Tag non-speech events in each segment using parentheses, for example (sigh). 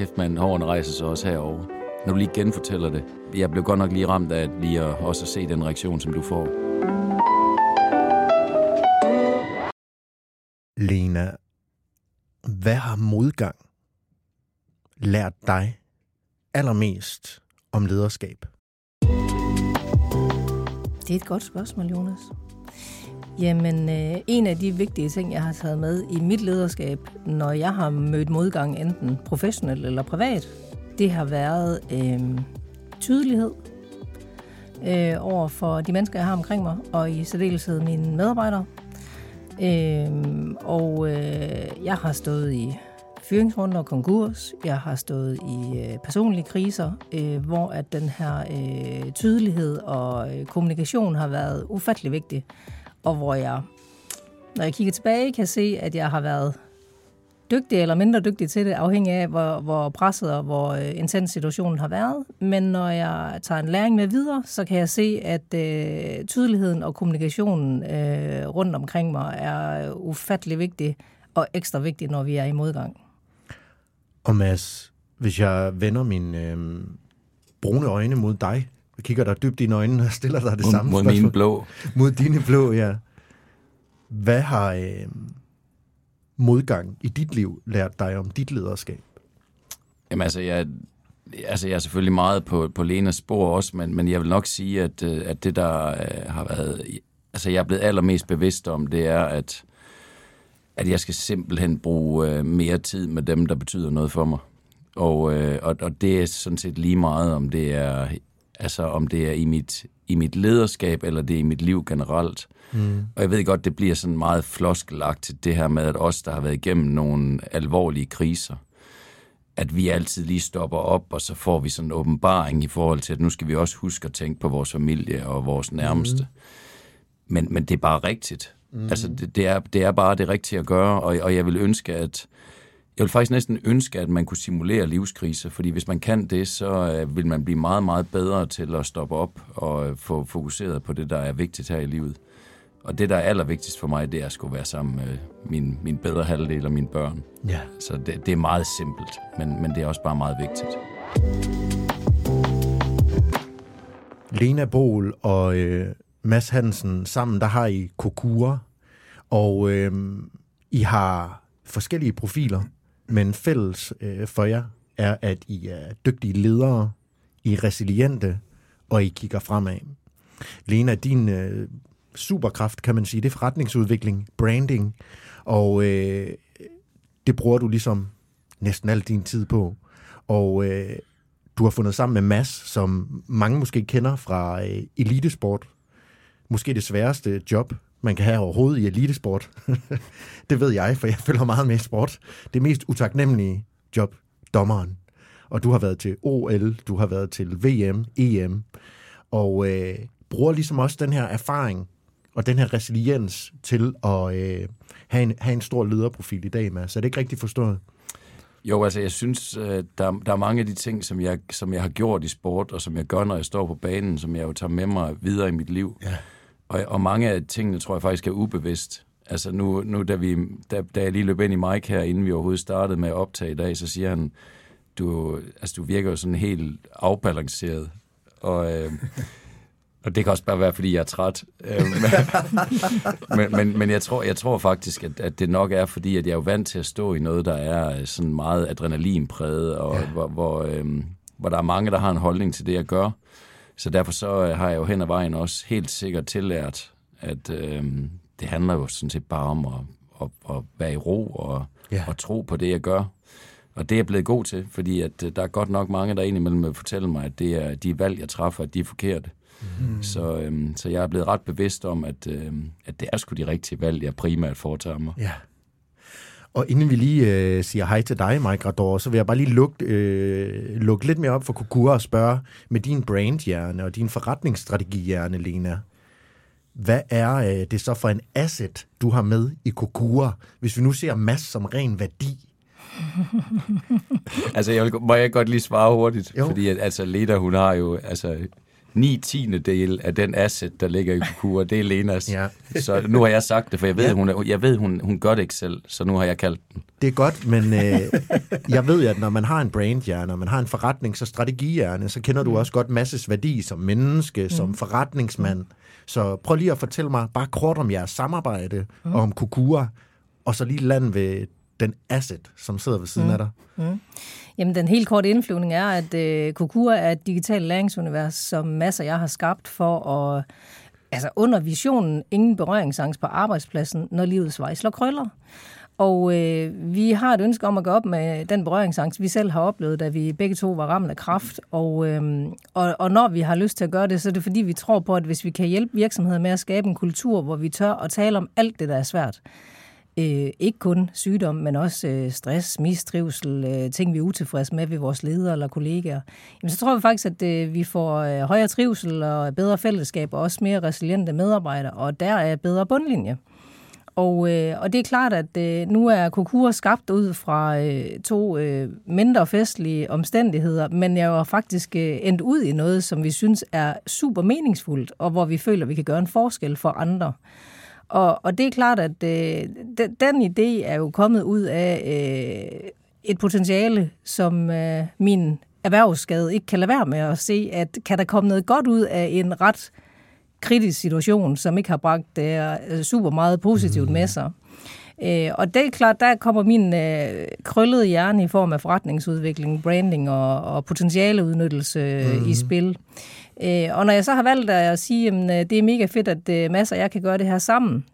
kæft man, hårene rejser sig også herover. Når du lige genfortæller det. Jeg blev godt nok lige ramt af at lige at også at se den reaktion, som du får. Lena, hvad har modgang lært dig allermest om lederskab? Det er et godt spørgsmål, Jonas. Jamen, øh, en af de vigtige ting, jeg har taget med i mit lederskab, når jeg har mødt modgang, enten professionelt eller privat, det har været øh, tydelighed øh, over for de mennesker, jeg har omkring mig, og i særdeleshed mine medarbejdere. Øh, og øh, jeg har stået i fyringsrunder og konkurs. Jeg har stået i øh, personlige kriser, øh, hvor at den her øh, tydelighed og øh, kommunikation har været ufattelig vigtig. Og hvor jeg, når jeg kigger tilbage, kan se, at jeg har været dygtig eller mindre dygtig til det, afhængig af, hvor, hvor presset og hvor øh, intens situationen har været. Men når jeg tager en læring med videre, så kan jeg se, at øh, tydeligheden og kommunikationen øh, rundt omkring mig er ufattelig vigtig og ekstra vigtig, når vi er i modgang. Og Mads, hvis jeg vender mine øh, brune øjne mod dig, kigger dig dybt i dine øjne og stiller dig det Mod, samme mod spørgsmål. mine blå. Mod dine blå, ja. Hvad har øh, modgang i dit liv lært dig om dit lederskab? Jamen altså, jeg, altså, jeg er selvfølgelig meget på, på Lenas spor også, men, men jeg vil nok sige, at, øh, at det, der øh, har været... Altså, jeg er blevet allermest bevidst om, det er, at, at jeg skal simpelthen bruge øh, mere tid med dem, der betyder noget for mig. Og, øh, og, og det er sådan set lige meget, om det er, altså, om det er i, mit, i mit lederskab, eller det er i mit liv generelt. Mm. Og jeg ved godt, det bliver sådan meget floskelagt til det her med, at os, der har været igennem nogle alvorlige kriser, at vi altid lige stopper op, og så får vi sådan en åbenbaring i forhold til, at nu skal vi også huske at tænke på vores familie og vores nærmeste. Mm. Men, men det er bare rigtigt. Mm. Altså, det, det, er, det er bare det rigtige at gøre, og, og jeg vil ønske, at jeg vil faktisk næsten ønske, at man kunne simulere livskriser, fordi hvis man kan det, så øh, vil man blive meget, meget bedre til at stoppe op og øh, få fokuseret på det, der er vigtigt her i livet. Og det, der er allervigtigst for mig, det er at skulle være sammen med min, min bedre halvdel og mine børn. Ja. Så det, det er meget simpelt, men, men det er også bare meget vigtigt. Lena Bol og øh, Mads Hansen sammen, der har I Kokura, og øh, I har forskellige profiler, men fælles øh, for jer er, at I er dygtige ledere, I er resiliente, og I kigger fremad. Lena, din øh, superkraft, kan man sige, det er forretningsudvikling, branding, og øh, det bruger du ligesom næsten al din tid på. Og øh, du har fundet sammen med Mass, som mange måske kender fra øh, elitesport. Måske det sværeste job, man kan have overhovedet i elitesport. (laughs) det ved jeg, for jeg følger meget med sport. Det mest utaknemmelige job, dommeren. Og du har været til OL, du har været til VM, EM, og øh, bruger ligesom også den her erfaring og den her resiliens til at øh, have, en, have en stor lederprofil i dag, Mads. Er det ikke rigtigt forstået? Jo, altså jeg synes, øh, der, der er mange af de ting, som jeg, som jeg har gjort i sport, og som jeg gør, når jeg står på banen, som jeg jo tager med mig videre i mit liv. Ja. Og, og mange af tingene tror jeg faktisk er ubevidst. Altså nu, nu da, vi, da, da jeg lige løb ind i Mike her, inden vi overhovedet startede med at optage i dag, så siger han, du, altså, du virker jo sådan helt afbalanceret. Og, øh, (laughs) og det kan også bare være, fordi jeg er træt. Øh, (laughs) men, men, men jeg, tror, jeg tror faktisk, at, at det nok er, fordi at jeg er jo vant til at stå i noget, der er sådan meget adrenalinpræget, og ja. hvor, hvor, øh, hvor der er mange, der har en holdning til det, jeg gør. Så derfor så øh, har jeg jo hen ad vejen også helt sikkert tillært, at øh, det handler jo sådan set bare om at, at, at være i ro og, Ja. og tro på det, jeg gør. Og det er jeg blevet god til, fordi at øh, der er godt nok mange, der indimellem vil fortælle mig, at det er de valg, jeg træffer, at de er forkerte. Mm. Så, øhm, så jeg er blevet ret bevidst om, at, øhm, at det er sgu de rigtige valg, jeg primært foretager mig. Ja. Og inden vi lige øh, siger hej til dig, Mike Rador, så vil jeg bare lige lukke, øh, lukke lidt mere op for Kukura og spørge med din brandhjerne og din forretningsstrategihjerne, Lena. Hvad er øh, det så for en asset, du har med i Kukura, hvis vi nu ser Mass som ren værdi? (laughs) Altså, jeg vil, må jeg godt lige svare hurtigt? Jo. Fordi at, altså, Leda, hun har jo, altså, ni tiende del af den asset, der ligger i Kokura, det er Lenas. Ja. Så nu har jeg sagt det, for jeg ved, Ja. hun, jeg ved hun, hun gør det ikke selv, så nu har jeg kaldt den. Det er godt, men øh, jeg ved at når man har en brandhjerne, og man har en forretnings- og strategihjerne, så kender du også godt masses værdi som menneske, som forretningsmand. Så prøv lige at fortælle mig bare kort om jeres samarbejde og om Kukura, og så lige land ved den asset, som sidder ved siden af dig. Jamen, den helt korte indflyvning er, at øh, Kokura er et digitalt læringsunivers, som masser jeg har skabt for at... Altså under visionen, ingen berøringsangst på arbejdspladsen, når livets vej slår krøller. Og øh, vi har et ønske om at gå op med den berøringsangst, vi selv har oplevet, da vi begge to var ramt af kraft. Og, øh, og, og når vi har lyst til at gøre det, så er det fordi, vi tror på, at hvis vi kan hjælpe virksomheder med at skabe en kultur, hvor vi tør at tale om alt det, der er svært, øh, ikke kun sygdom, men også øh, stress, mistrivsel, øh, ting, vi er utilfredse med ved vores ledere eller kollegaer, jamen, så tror vi faktisk, at øh, vi får øh, højere trivsel og bedre fællesskab og også mere resiliente medarbejdere, og der er bedre bundlinje. Og, øh, og det er klart, at øh, nu er Kokur skabt ud fra øh, to øh, mindre festlige omstændigheder, men jeg var faktisk øh, endt ud i noget, som vi synes er super meningsfuldt, og hvor vi føler, at vi kan gøre en forskel for andre. Og, og det er klart, at øh, den, den idé er jo kommet ud af øh, et potentiale, som øh, min erhvervsskade ikke kan lade være med at se, at kan der komme noget godt ud af en ret kritisk situation, som ikke har bragt øh, super meget positivt med sig. Øh, og det er klart, der kommer min øh, krøllede hjerne i form af forretningsudvikling, branding og, og potentialeudnyttelse mm. i spil. Øh, og når jeg så har valgt at sige, at øh, det er mega fedt, at øh, Mads og jeg kan gøre det her sammen,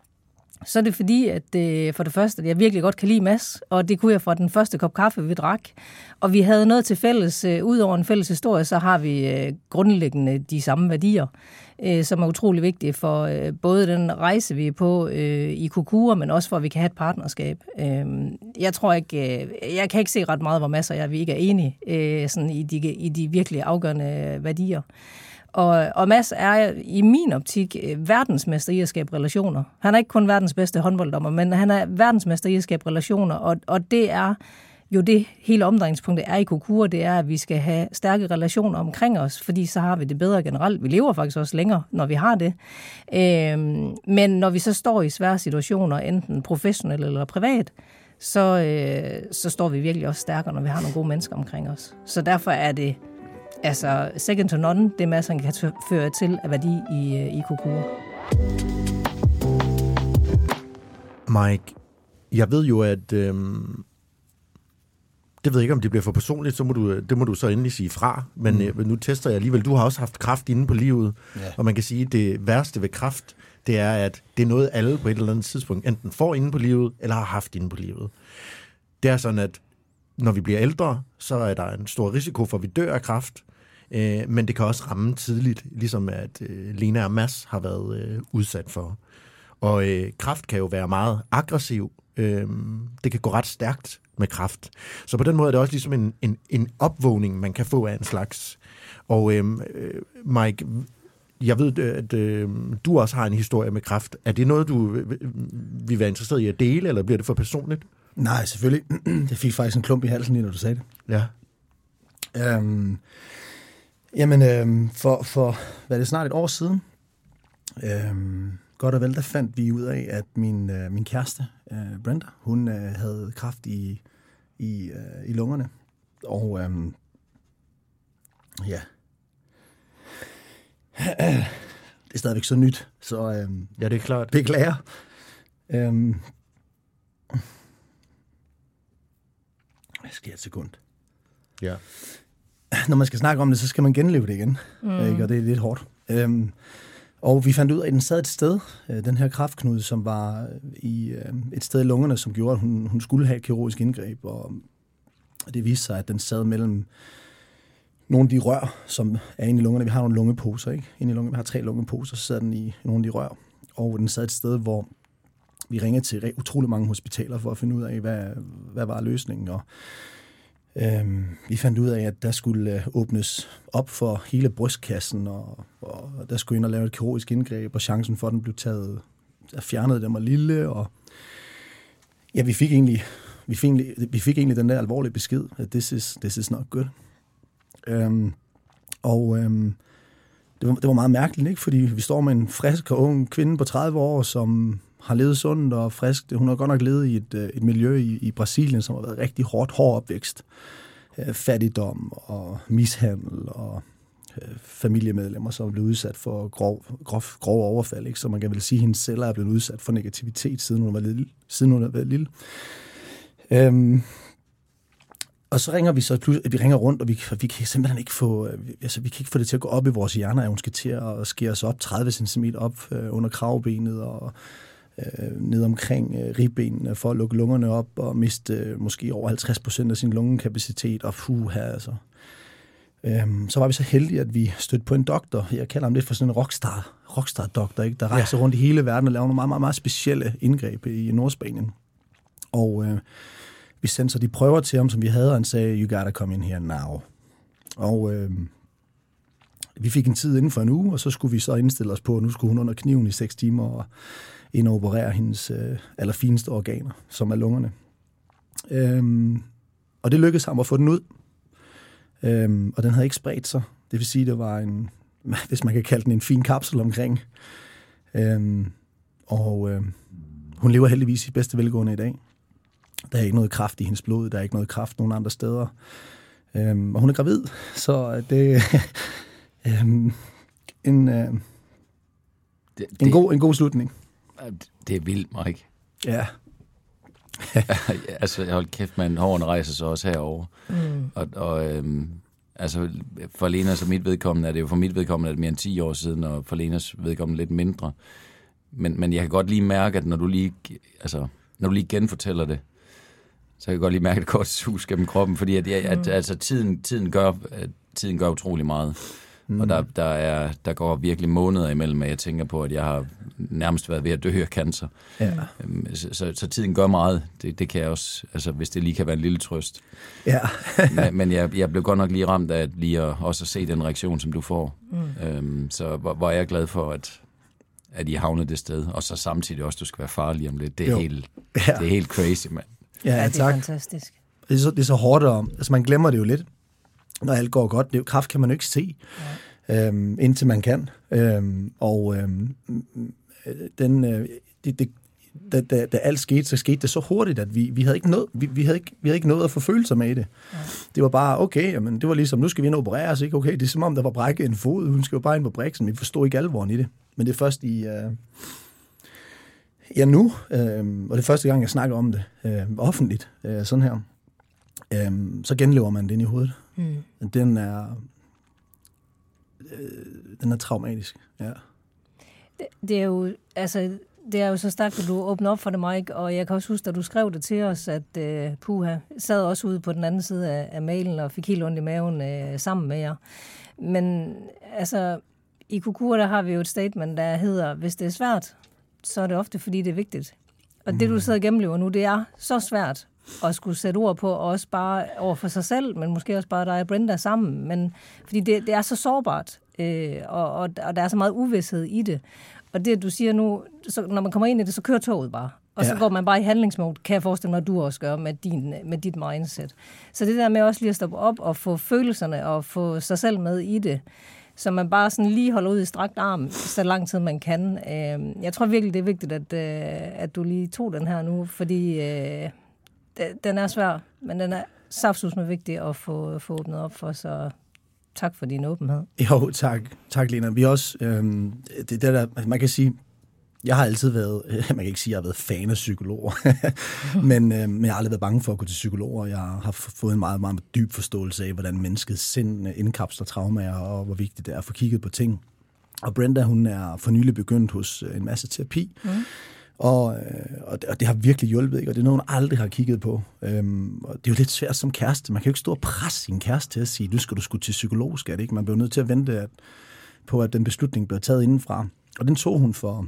så er det fordi, at øh, for det første, at jeg virkelig godt kan lide Mads, og det kunne jeg fra den første kop kaffe, vi drak. Og vi havde noget til fælles. Øh, Udover en fælles historie, så har vi øh, grundlæggende de samme værdier, øh, som er utrolig vigtige for øh, både den rejse, vi er på øh, i Kukura, men også for, at vi kan have et partnerskab. Øh, jeg tror ikke, øh, jeg kan ikke se ret meget, hvor Mads og jeg vi ikke er enige øh, sådan i, de, i de virkelig afgørende værdier. Og, og Mads er i min optik øh, verdensmester i at skabe relationer. Han er ikke kun verdens bedste håndbolddommer, men han er verdensmester i at skabe relationer, og, og det er jo det hele omdrejningspunktet er i Kokura, det er, at vi skal have stærke relationer omkring os, fordi så har vi det bedre generelt. Vi lever faktisk også længere, når vi har det. Øhm, men når vi så står i svære situationer, enten professionelt eller privat, så, øh, så står vi virkelig også stærkere, når vi har nogle gode mennesker omkring os. Så derfor er det altså second to none, det Mads han kan føre til af værdi i, øh, i Kokura. Mike, jeg ved jo, at... Øhm, det ved jeg ikke, om det bliver for personligt, så må du, det må du så endelig sige fra. Men mm. øh, nu tester jeg alligevel. Du har også haft kraft inde på livet, Ja. og man kan sige, at det værste ved kraft, det er, at det er noget, alle på et eller andet tidspunkt enten får inde på livet, eller har haft inde på livet. Det er sådan, at når vi bliver ældre, så er der en stor risiko for, at vi dør af kræft. øh, men det kan også ramme tidligt, ligesom at øh, Lena og Mads har været øh, udsat for. Og øh, kræft kan jo være meget aggressiv. Øh, det kan gå ret stærkt med kræft. Så på den måde er det også ligesom en, en, en opvågning, man kan få af en slags. Og øh, øh Mike, jeg ved, at øh, du også har en historie med kræft. Er det noget, du øh, øh vil være interesseret i at dele, eller bliver det for personligt? Nej, selvfølgelig. (clears throat) Jeg fik faktisk en klump i halsen lige, når du sagde det. Ja. Øhm, jamen, øhm, for, for hvad er det snart et år siden, øhm, godt og vel, der fandt vi ud af, at min, øh, min kæreste, øh, Brenda, hun øh, havde kraft i, i, øh, i lungerne. Og øhm, ja, (clears throat) det er stadigvæk så nyt, så øhm, Ja, det er klart. beklager. Øhm, jeg skal et sekund Ja. når man skal snakke om det, så skal man genleve det igen. Mm. Ikke? Og det er lidt hårdt. Øhm, og vi fandt ud af, at den sad et sted, øh, den her kraftknude, som var i øh, et sted i lungerne, som gjorde, at hun, hun skulle have et kirurgisk indgreb. Og det viste sig, at den sad mellem nogle af de rør, som er inde i lungerne. Vi har nogle lungeposer, ikke? Inde i lungerne, vi har tre lungeposer, så sad den i nogle af de rør. Og den sad et sted, hvor vi ringede til utrolig mange hospitaler for at finde ud af, hvad, hvad var løsningen. Og Øhm, vi fandt ud af, at der skulle øh, åbnes op for hele brystkassen, og, og der skulle ind og lave et kirurgisk indgreb, og chancen for, at den blev taget, at fjernet den var lille, og ja, vi fik egentlig, vi fik egentlig, vi fik egentlig den der alvorlige besked, at this is, this is not good. Øhm, og øhm, det, var, det var meget mærkeligt, ikke? fordi vi står med en frisk og ung kvinde på 30 år, som har levet sundt og frisk. Hun har godt nok levet i et, øh, et miljø i, i Brasilien, som har været rigtig hårdt, hård opvækst. Øh, fattigdom og mishandel og øh, familiemedlemmer, som blev udsat for grov, grov, grov overfald. Ikke? Så man kan vel sige, at hendes celler er blevet udsat for negativitet, siden hun var lille. Siden hun var lille. Øhm, og så ringer vi så pludselig, vi ringer rundt, og vi, vi kan simpelthen ikke få, altså vi kan ikke få det til at gå op i vores hjerner, at hun skal til at skære os op 30 cm op øh, under kravbenet og øh, ned omkring øh, ribbenene for at lukke lungerne op og miste øh, måske over 50 procent af sin lungekapacitet og puh her altså. Øhm, så var vi så heldige, at vi stødte på en doktor. Jeg kalder ham lidt for sådan en rockstar, rockstar-doktor, ikke? der rejser ja. rundt i hele verden og laver nogle meget, meget, meget specielle indgreb i Nordspanien. Og øh, vi sendte så de prøver til ham, som vi havde, og han sagde, you gotta come in here now. Og øh, vi fik en tid inden for en uge, og så skulle vi så indstille os på, at nu skulle hun under kniven i seks timer og ind og operere hendes øh, allerfineste organer, som er lungerne. Øhm, og det lykkedes ham at få den ud. Øhm, og den havde ikke spredt sig. Det vil sige, det var en, (laughs) hvis man kan kalde den en fin kapsel omkring. Øhm, og øh, hun lever heldigvis i bedste velgående i dag. Der er ikke noget kraft i hendes blod, der er ikke noget kraft nogen andre steder. Øhm, og hun er gravid, så det er (laughs) øhm, en, øh, det, det, en, god, en god slutning. Det er vildt, Mike. Ja. (laughs) altså, hold kæft, man, hårene rejser sig også herover. Mm. Og, og øhm, altså, for Lenas og mit vedkommende er det jo for mit vedkommende er det mere end 10 år siden, og for Lenas vedkommende lidt mindre. Men, men jeg kan godt lige mærke, at når du lige, altså, når du lige genfortæller det, så kan jeg godt lige mærke et kort sus gennem kroppen, fordi at, at, at altså, tiden, tiden, gør, tiden gør utrolig meget. Mm. Og der, der, er, der går virkelig måneder imellem, at jeg tænker på, at jeg har nærmest været ved at dø af cancer. Ja. Øhm, så, så, så tiden gør meget. Det, det kan jeg også, altså hvis det lige kan være en lille trøst. Ja. (laughs) men men jeg, jeg blev godt nok lige ramt af lige at, også at se den reaktion, som du får. Mm. Øhm, så hvor, hvor er jeg glad for, at, at I havnet det sted. Og så samtidig også, at du skal være farlig om lidt. Det er, helt, ja. det er helt crazy, mand. Ja, ja, det er tak. fantastisk. Det er, så, det er så hårdt, og, altså man glemmer det jo lidt når alt går godt. Det, kraft kan man jo ikke se, ja. øhm, indtil man kan. Øhm, og øhm, den, øh, det, det, da, da, da alt skete, så skete det så hurtigt, at vi, vi, havde ikke noget, vi, vi, havde ikke, vi havde ikke noget at få følelser med i det. Ja. Det var bare, okay, jamen, det var ligesom, nu skal vi ind og operere, så ikke okay, det er som om, der var brækket en fod, hun skal jo bare ind på briksen, vi forstod ikke alvoren i det. Men det er først i, uh, ja nu, uh, og det er første gang, jeg snakker om det uh, offentligt, uh, sådan her, uh, så genlever man det ind i hovedet. Mm. Den er øh, den er traumatisk, ja. Det, det er jo, altså, det er jo så stærkt, at du åbner op for det, Mike, og jeg kan også huske, at du skrev det til os, at uh, Puha sad også ude på den anden side af, af mailen og fik helt ondt i maven uh, sammen med jer. Men altså, i Kukur, der har vi jo et statement, der hedder, hvis det er svært, så er det ofte, fordi det er vigtigt. Og mm. det, du mm. sidder og gennemlever nu, det er så svært, at skulle sætte ord på, og også bare over for sig selv, men måske også bare dig og Brenda sammen. Men, fordi det, det er så sårbart, øh, og, og, og der er så meget uvidshed i det. Og det, du siger nu, så, når man kommer ind i det, så kører toget bare. Og ja. så går man bare i handlingsmode, kan jeg forestille mig, at du også gør med, din, med dit mindset. Så det der med også lige at stoppe op og få følelserne og få sig selv med i det, så man bare sådan lige holder ud i strakt arm, så lang tid man kan. Øh, jeg tror virkelig, det er vigtigt, at, øh, at du lige tog den her nu, fordi øh, den er svær, men den er saftsusende vigtig at få, få åbnet op for, så tak for din åbenhed. Jo, tak. Tak, Lena. Vi også, øhm, det, det der, man kan sige, jeg har altid været, (laughs) man kan ikke sige, at jeg har været fan af psykologer, (laughs) men, øh, men jeg har aldrig været bange for at gå til psykologer. Jeg har fået en meget, meget dyb forståelse af, hvordan menneskets sind indkapsler traumer, og hvor vigtigt det er at få kigget på ting. Og Brenda, hun er for nylig begyndt hos en masse terapi, mm. Og, øh, og, det, og det har virkelig hjulpet, ikke? og det er noget, hun aldrig har kigget på. Øhm, og det er jo lidt svært som kæreste. Man kan jo ikke stå og presse sin kæreste til at sige, nu skal du skulle til psykolog, skat. det ikke? Man bliver nødt til at vente at, på, at den beslutning bliver taget indenfra. Og den tog hun for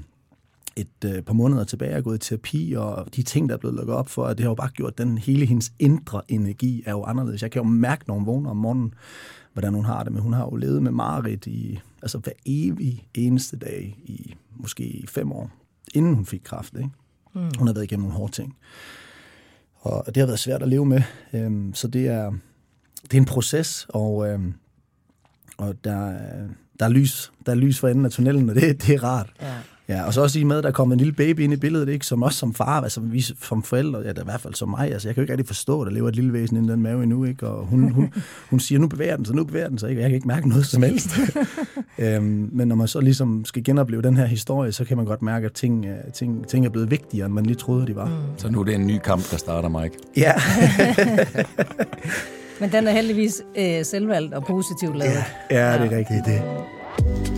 et øh, par måneder tilbage og gået i terapi, og de ting, der er blevet lukket op for, at det har jo bare gjort, den hele hendes indre energi er jo anderledes. Jeg kan jo mærke, når hun vågner om morgenen, hvordan hun har det, men hun har jo levet med Marit i, altså hver evig eneste dag i måske fem år inden hun fik kræft. Ikke? Mm. Hun har været igennem nogle hårde ting. Og det har været svært at leve med. Øhm, så det er, det er en proces, og, øhm, og der, der er lys, der er lys for enden af tunnelen, og det, det er rart. Ja. Ja, og så også i med, at der kommer en lille baby ind i billedet, ikke? som også som far, altså vi som forældre, ja, der i hvert fald som mig, altså jeg kan jo ikke rigtig forstå, at der lever et lille væsen i den mave endnu, ikke? og hun, hun, hun siger, nu bevæger den sig, nu bevæger den sig, ikke? og jeg kan ikke mærke noget som helst. (laughs) øhm, men når man så ligesom skal genopleve den her historie, så kan man godt mærke, at ting, øh, ting, ting er blevet vigtigere, end man lige troede, de var. Mm. Så nu er det en ny kamp, der starter, Mike. Ja. (laughs) Men den er heldigvis øh, selvvalgt og positivt lavet. ja, det er rigtigt. Det.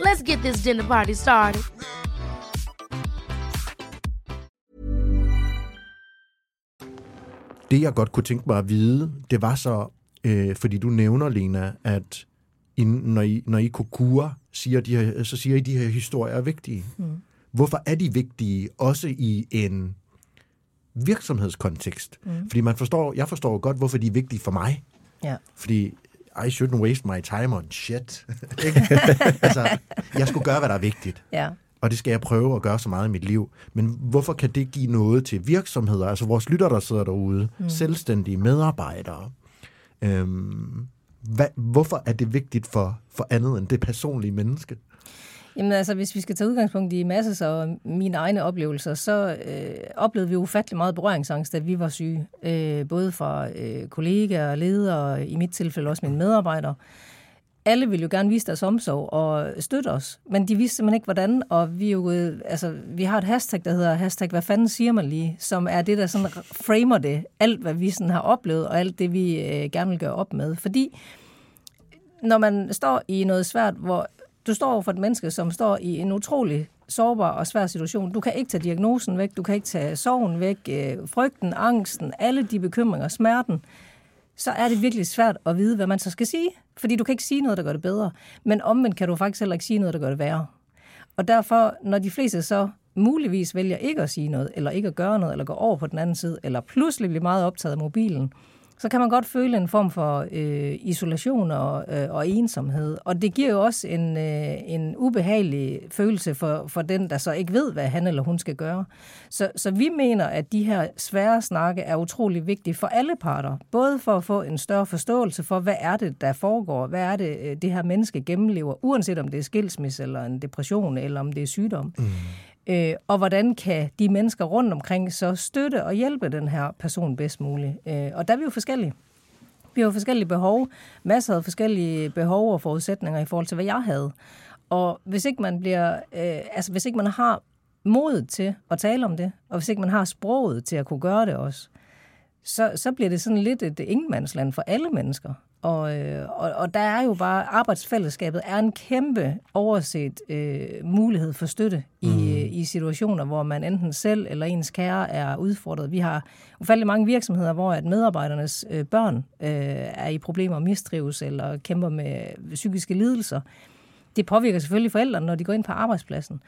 Let's get this dinner party started. Det, jeg godt kunne tænke mig at vide, det var så, øh, fordi du nævner, Lena, at I, når, I, når I kokura, siger de her, så siger I, at de her historier er vigtige. Mm. Hvorfor er de vigtige, også i en virksomhedskontekst? Mm. Fordi man forstår, jeg forstår godt, hvorfor de er vigtige for mig. Ja. Fordi I shouldn't waste my time on shit. (laughs) Altså, jeg skulle gøre, hvad der er vigtigt. ja. Og det skal jeg prøve at gøre så meget i mit liv. Men hvorfor kan det give noget til virksomheder? Altså vores lytter, der sidder derude. Mm. Selvstændige medarbejdere. Øhm, hvad, hvorfor er det vigtigt for, for andet end det personlige menneske? Jamen altså, hvis vi skal tage udgangspunkt i masses og mine egne oplevelser, så øh, oplevede vi ufattelig meget berøringsangst, da vi var syge. Øh, både fra øh, kollegaer og ledere, og i mit tilfælde også mine medarbejdere. Alle ville jo gerne vise deres omsorg og støtte os, men de vidste simpelthen ikke, hvordan. Og vi, jo, øh, altså, vi har et hashtag, der hedder hashtag, hvad fanden siger man lige, som er det, der sådan framer det. Alt, hvad vi sådan har oplevet, og alt det, vi øh, gerne vil gøre op med. Fordi når man står i noget svært, hvor du står over for et menneske, som står i en utrolig sårbar og svær situation. Du kan ikke tage diagnosen væk, du kan ikke tage sorgen væk, øh, frygten, angsten, alle de bekymringer, smerten. Så er det virkelig svært at vide, hvad man så skal sige. Fordi du kan ikke sige noget, der gør det bedre. Men omvendt kan du faktisk heller ikke sige noget, der gør det værre. Og derfor, når de fleste så muligvis vælger ikke at sige noget, eller ikke at gøre noget, eller gå over på den anden side, eller pludselig bliver meget optaget af mobilen, så kan man godt føle en form for øh, isolation og, øh, og ensomhed. Og det giver jo også en, øh, en ubehagelig følelse for, for den, der så ikke ved, hvad han eller hun skal gøre. Så, så vi mener, at de her svære snakke er utrolig vigtige for alle parter. Både for at få en større forståelse for, hvad er det, der foregår, hvad er det, øh, det her menneske gennemlever, uanset om det er skilsmisse eller en depression, eller om det er sygdom. Mm. Øh, og hvordan kan de mennesker rundt omkring så støtte og hjælpe den her person bedst muligt. Øh, og der er vi jo forskellige. Vi har forskellige behov. Masser af forskellige behov og forudsætninger i forhold til, hvad jeg havde. Og hvis ikke man bliver, øh, altså hvis ikke man har modet til at tale om det, og hvis ikke man har sproget til at kunne gøre det også, så, så bliver det sådan lidt et ingenmandsland for alle mennesker. Og, øh, og, og der er jo bare, arbejdsfællesskabet er en kæmpe overset øh, mulighed for støtte i, mm i situationer, hvor man enten selv eller ens kære er udfordret. Vi har ufattelig mange virksomheder, hvor at medarbejdernes øh, børn øh, er i problemer, mistrives eller kæmper med psykiske lidelser. Det påvirker selvfølgelig forældrene, når de går ind på arbejdspladsen.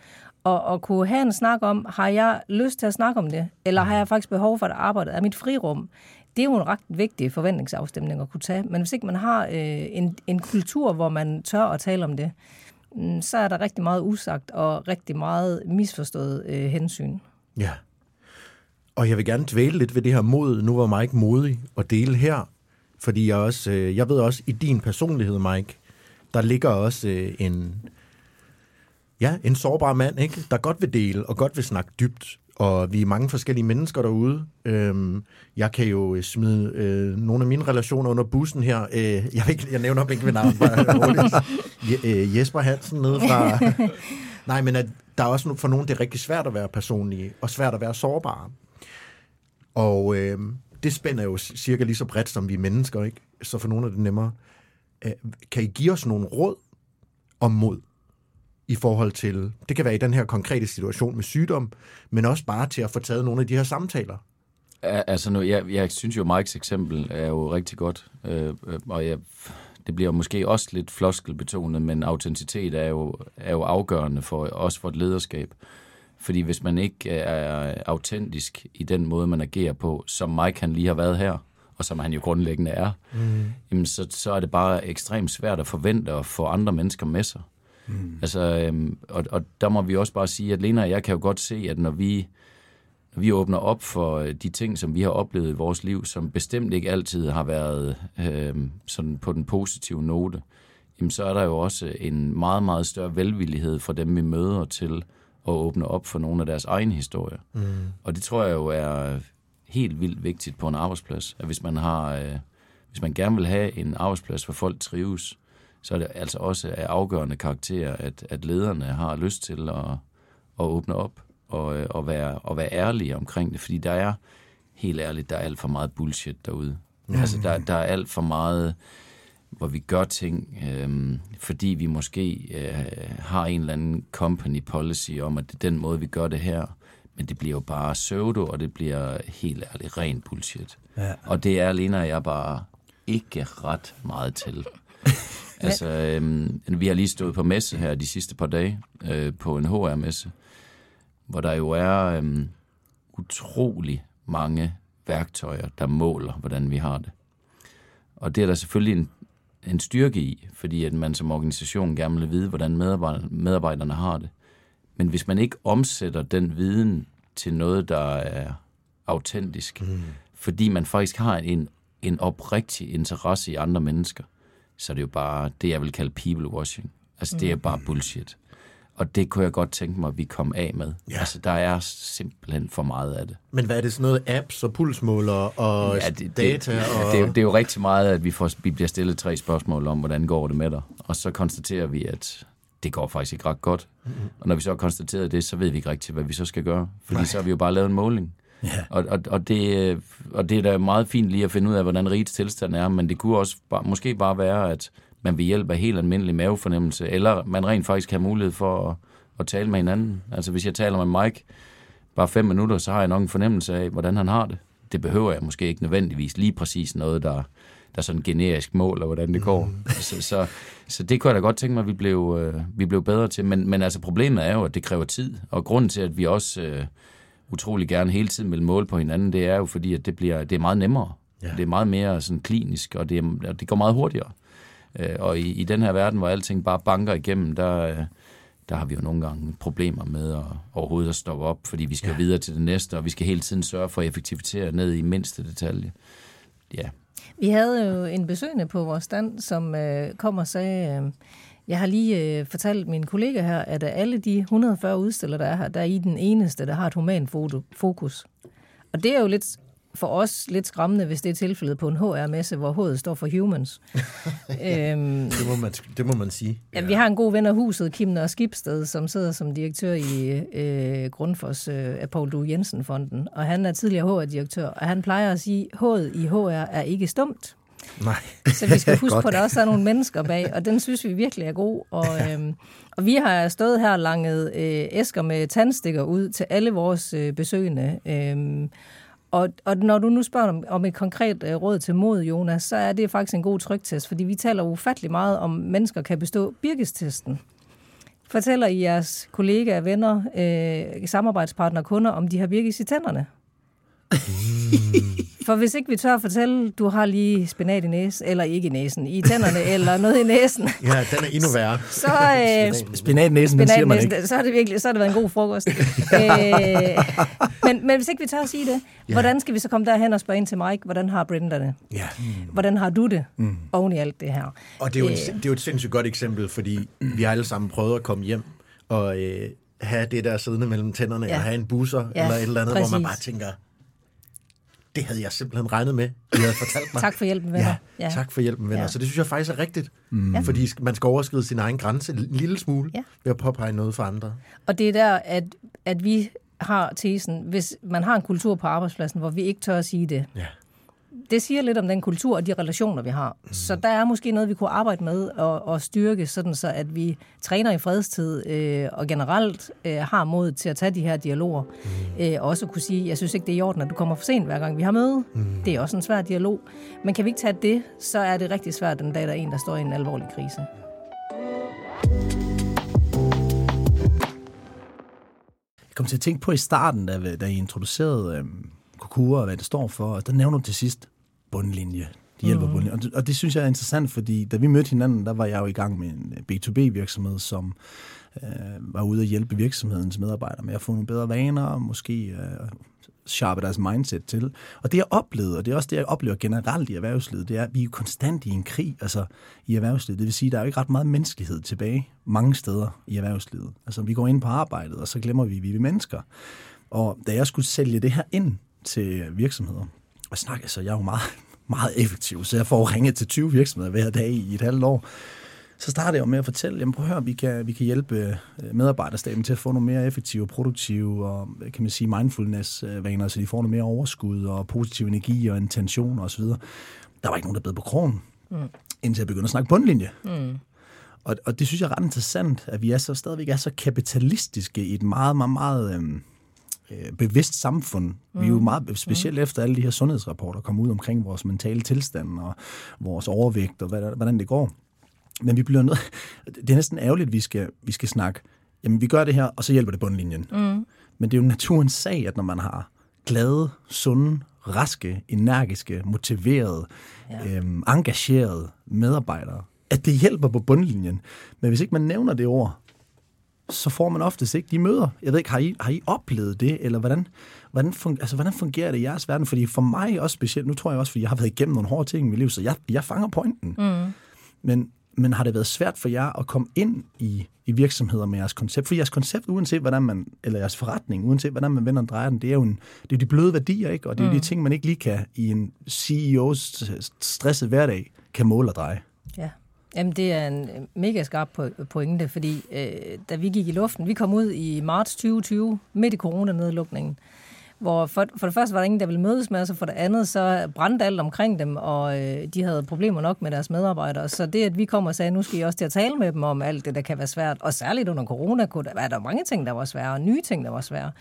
Og, og kunne have en snak om, har jeg lyst til at snakke om det, eller har jeg faktisk behov for at arbejde? Er mit frirum? det er jo en ret vigtig forventningsafstemning at kunne tage. Men hvis ikke man har øh, en, en kultur, hvor man tør at tale om det, Mm, så er der rigtig meget usagt og rigtig meget misforstået øh, hensyn. Ja. Og jeg vil gerne dvæle lidt ved det her mod. Nu var Mike modig at dele her, fordi jeg også, øh, jeg ved også, i din personlighed, Mike, der ligger også øh, en, ja, en sårbar mand, ikke? der godt vil dele og godt vil snakke dybt og vi er mange forskellige mennesker derude. Øhm, jeg kan jo smide øh, nogle af mine relationer under bussen her. Øh, jeg, ikke, jeg nævner ikke ved navn, bare. Je, øh, Jesper Hansen nede fra... (laughs) Nej, men at der er også for nogen, det er rigtig svært at være personlige, og svært at være sårbare. Og øh, det spænder jo cirka lige så bredt, som vi er mennesker, ikke? Så for nogle er det nemmere. Øh, kan I give os nogle råd om mod? I forhold til, det kan være i den her konkrete situation med sygdom, men også bare til at få taget nogle af de her samtaler. Altså nu, jeg, jeg synes jo, Mikes eksempel er jo rigtig godt, øh, øh, og jeg, det bliver måske også lidt floskelbetonet, men autenticitet er jo, er jo afgørende for også for et lederskab. Fordi hvis man ikke er autentisk i den måde, man agerer på, som Mike han lige har været her, og som han jo grundlæggende er, mm. jamen så, så er det bare ekstremt svært at forvente at få andre mennesker med sig. Mm. Altså, øhm, og, og der må vi også bare sige, at Lena og jeg kan jo godt se, at når vi, når vi åbner op for øh, de ting, som vi har oplevet i vores liv, som bestemt ikke altid har været øhm, sådan på den positive note, jamen så er der jo også en meget, meget større velvillighed fra dem, vi møder til at åbne op for nogle af deres egne historier. Mm. Og det tror jeg jo er helt vildt vigtigt på en arbejdsplads, at hvis man har... Øh, hvis man gerne vil have en arbejdsplads, hvor folk trives, så er det altså også af afgørende karakter, at, at lederne har lyst til at, at åbne op og, og, være, og være ærlige omkring det, fordi der er, helt ærligt, der er alt for meget bullshit derude. Mm. Altså, der, der er alt for meget, hvor vi gør ting, øhm, fordi vi måske øh, har en eller anden company policy om, at det er den måde, vi gør det her. Men det bliver jo bare pseudo, og det bliver helt ærligt ren bullshit. Ja. Og det er alene jeg bare ikke ret meget til. (laughs) Altså, øhm, vi har lige stået på messe her de sidste par dage, øh, på en HR-messe, hvor der jo er øhm, utrolig mange værktøjer, der måler, hvordan vi har det. Og det er der selvfølgelig en, en styrke i, fordi at man som organisation gerne vil vide, hvordan medarbejderne, medarbejderne har det. Men hvis man ikke omsætter den viden til noget, der er autentisk, mm. fordi man faktisk har en, en oprigtig interesse i andre mennesker, så er det jo bare det, jeg vil kalde people washing. Altså, det er mm. bare bullshit. Og det kunne jeg godt tænke mig, at vi kom af med. Ja. Altså, der er simpelthen for meget af det. Men hvad er det sådan noget apps og pulsmåler og ja, det, data? Det, og... (laughs) det, er, det er jo rigtig meget, at vi, får, vi bliver stillet tre spørgsmål om, hvordan går det med dig? Og så konstaterer vi, at det går faktisk ikke ret godt. Mm-hmm. Og når vi så har konstateret det, så ved vi ikke rigtigt, hvad vi så skal gøre. Fordi Nej. så har vi jo bare lavet en måling. Ja. Og, og, og, det, og det er da meget fint lige at finde ud af, hvordan rigets tilstand er, men det kunne også bare, måske bare være, at man ved hjælp af helt almindelig mavefornemmelse, eller man rent faktisk har mulighed for at, at tale med hinanden. Altså hvis jeg taler med Mike bare fem minutter, så har jeg nok en fornemmelse af, hvordan han har det. Det behøver jeg måske ikke nødvendigvis lige præcis noget, der, der er sådan generisk mål, og hvordan det går. Mm. (laughs) Så, så, så det kunne jeg da godt tænke mig, at vi blev, øh, vi blev bedre til. Men, men altså problemet er jo, at det kræver tid, og grunden til, at vi også... Øh, utrolig gerne hele tiden vil måle på hinanden, det er jo fordi, at det, bliver, det er meget nemmere. Ja. Det er meget mere sådan klinisk, og det, er, det går meget hurtigere. Øh, og i, i den her verden, hvor alting bare banker igennem, der, der har vi jo nogle gange problemer med at overhovedet at stoppe op, fordi vi skal ja. videre til det næste, og vi skal hele tiden sørge for at effektivisere ned i mindste detalje. Ja. Vi havde jo en besøgende på vores stand, som øh, kom og sagde, øh, jeg har lige øh, fortalt min kollega her, at af alle de 140 udstillere, der er her, der er I den eneste, der har et human fokus. Og det er jo lidt for os lidt skræmmende, hvis det er tilfældet på en HR-messe, hvor H'et står for humans. (laughs) øhm, det, må man, det må man sige. Ja. Vi har en god ven af huset, Kim Nør Skibsted, som sidder som direktør i øh, Grundfos øh, af Paul Du Jensen-fonden, og han er tidligere HR-direktør, og han plejer at sige, at H'et i HR er ikke stumt. Nej. Så vi skal (laughs) huske på, at der også er nogle mennesker bag, og den synes vi virkelig er god. Og, øhm, og vi har stået her og langet øh, æsker med tandstikker ud til alle vores øh, besøgende. Øhm, og, og når du nu spørger om, om et konkret øh, råd til mod, Jonas, så er det faktisk en god trygtest, fordi vi taler ufattelig meget om, mennesker kan bestå Birkestesten. Fortæller I jeres kollegaer, venner, øh, samarbejdspartnere, kunder, om de har birkes i tænderne? (laughs) For hvis ikke vi tør at fortælle, du har lige spinat i næsen, eller ikke i næsen, i tænderne, (laughs) eller noget i næsen. Ja, den er endnu værre. (laughs) Så, øh, spinat i næsen, spinat siger man ikke. Så har det virkelig så har det været en god frokost. øh, men, men hvis ikke vi tør at sige det, ja. hvordan skal vi så komme derhen og spørge ind til Mike, hvordan har Brenda det? Ja. Mm. Hvordan har du det mm. oven i alt det her? Og det er, jo et, øh. det er jo et sindssygt godt eksempel, fordi vi har alle sammen prøvet at komme hjem, og... Øh, have det der siddende mellem tænderne, ja. Ja. og have en busser, Ja, ja, eller et eller andet, præcis. hvor man bare tænker, det havde jeg simpelthen regnet med, I havde fortalt mig. Tak for hjælpen, venner. Ja, Ja. tak for hjælpen, venner. Ja. Så det synes jeg faktisk er rigtigt. Ja. Mm. Fordi man skal overskride sin egen grænse en lille smule, ja. ved at påpege noget for andre. Og det er der, at, at vi har tesen, hvis man har en kultur på arbejdspladsen, hvor vi ikke tør at sige det. Ja. Det siger lidt om den kultur og de relationer, vi har. Mm. Så der er måske noget, vi kunne arbejde med og, og styrke, sådan så at vi træner i fredstid øh, og generelt øh, har mod til at tage de her dialoger. Mm. Øh, og også kunne sige, jeg synes ikke, det er i orden, at du kommer for sent, hver gang vi har møde. Mm. Det er også en svær dialog. Men kan vi ikke tage det, så er det rigtig svært den dag, der er en, der står i en alvorlig krise. Jeg kom til at tænke på i starten, da, da I introducerede øhm, Kokura og hvad det står for, og der nævner du til sidst bundlinje. De hjælper mm. bundlinje. Og det, og det synes jeg er interessant, fordi da vi mødte hinanden, der var jeg jo i gang med en B2B-virksomhed, som øh, var ude at hjælpe virksomhedens medarbejdere med at få nogle bedre vaner, og måske øh, sharpe deres mindset til. Og det jeg oplevede, og det er også det, jeg oplever generelt i erhvervslivet, det er, at vi er jo konstant i en krig altså i erhvervslivet. Det vil sige, at der er jo ikke ret meget menneskelighed tilbage mange steder i erhvervslivet. Altså vi går ind på arbejdet, og så glemmer vi, at vi er mennesker. Og da jeg skulle sælge det her ind til virksomheder, og snakke, altså jeg er jo meget, (laughs) meget effektiv, så jeg får ringet til 20 virksomheder hver dag i et halvt år. Så startede jeg jo med at fortælle, jamen prøv at høre, vi kan, vi kan hjælpe øh, medarbejderstaben til at få nogle mere effektive, produktive og kan man sige mindfulness-vaner, så de får noget mere overskud og positiv energi og intention osv. Der var ikke nogen, der bed på krogen, mm. indtil jeg begyndte at snakke bundlinje. Mm. Og, og det synes jeg er ret interessant, at vi er så stadigvæk er så kapitalistiske i et meget, meget, meget øhm, øh, bevidst samfund. Vi er jo meget, specielt efter alle de her sundhedsrapporter kom ud omkring vores mentale tilstand og vores overvægt og hvad, hvordan det går. Men vi bliver nødt... (laughs) Det er næsten ærgerligt, at vi skal, vi skal snakke, jamen vi gør det her, og så hjælper det bundlinjen. Mm. Men det er jo naturens sag, at når man har glade, sunde, raske, energiske, motiverede, ja. øhm, engagerede medarbejdere, at det hjælper på bundlinjen. Men hvis ikke man nævner det ord, så får man oftest ikke de møder. Jeg ved ikke, har I, har I oplevet det, eller hvordan, hvordan, fun, altså, hvordan fungerer det i jeres verden? Fordi for mig også specielt, nu tror jeg også, fordi jeg har været igennem nogle hårde ting i mit liv, så jeg, jeg fanger pointen. Mm. Men, men har det været svært for jer at komme ind i, i virksomheder med jeres koncept? For jeres koncept, uanset hvordan man, eller jeres forretning, uanset hvordan man vender og drejer den, det er jo en, det er de bløde værdier, ikke? Og det er jo de ting, man ikke lige kan i en CEO's stresset hverdag, kan måle og dreje. Ja. Jamen, det er en øh, mega skarp pointe, fordi øh, da vi gik i luften, vi kom ud i marts 2020, midt i coronanedlukningen, hvor for, for det første var der ingen, der ville mødes med os, og for det andet så brændte alt omkring dem, og øh, de havde problemer nok med deres medarbejdere. Så det, at vi kom og sagde, nu skal I også til at tale med dem om alt det, der kan være svært, og særligt under corona, kunne der, var der mange ting, der var svære, og nye ting, der var svære.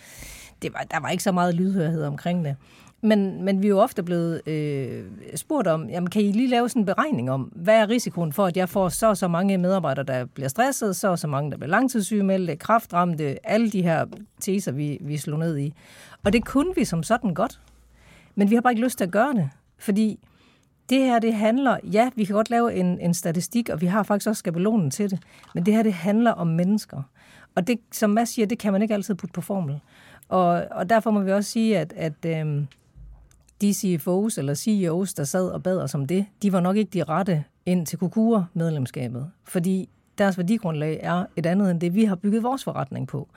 Det var, der var ikke så meget lydhørhed omkring det. Men, men vi er jo ofte blevet øh, spurgt om, jamen kan I lige lave sådan en beregning om, hvad er risikoen for, at jeg får så og så mange medarbejdere, der bliver stresset, så og så mange, der bliver langtidssygemeldte, kraftramte, alle de her teser, vi, vi slog ned i. Og det kunne vi som sådan godt. Men vi har bare ikke lyst til at gøre det, fordi det her, det handler, ja, vi kan godt lave en, en statistik, og vi har faktisk også skabelonen til det, men det her, det handler om mennesker. Og det, som Mads siger, det kan man ikke altid putte på formel. Og, og derfor må vi også sige, at, at øh, de CFO's eller CEO's, der sad og bad os om det, de var nok ikke de rette ind til Kukura-medlemskabet. Fordi deres værdigrundlag er et andet end det, vi har bygget vores forretning på.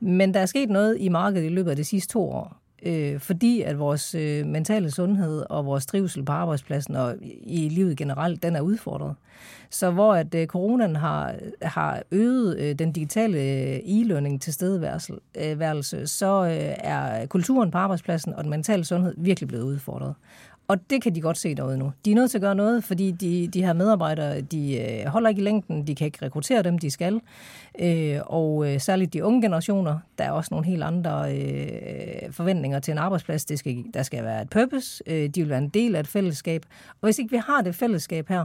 Men der er sket noget i markedet i løbet af de sidste to år, øh, fordi at vores øh, mentale sundhed og vores trivsel på arbejdspladsen og i livet generelt, den er udfordret. Så hvor at øh, coronaen har, har øget øh, den digitale øh, e-learning til stedværelse, øh, så øh, er kulturen på arbejdspladsen og den mentale sundhed virkelig blevet udfordret. Og det kan de godt se derude nu. De er nødt til at gøre noget, fordi de, de her medarbejdere, de øh, holder ikke i længden, de kan ikke rekruttere dem, de skal. Øh, og øh, særligt de unge generationer, der er også nogle helt andre øh, forventninger til en arbejdsplads. Det skal, der skal være et purpose, øh, de vil være en del af et fællesskab. Og hvis ikke vi har det fællesskab her,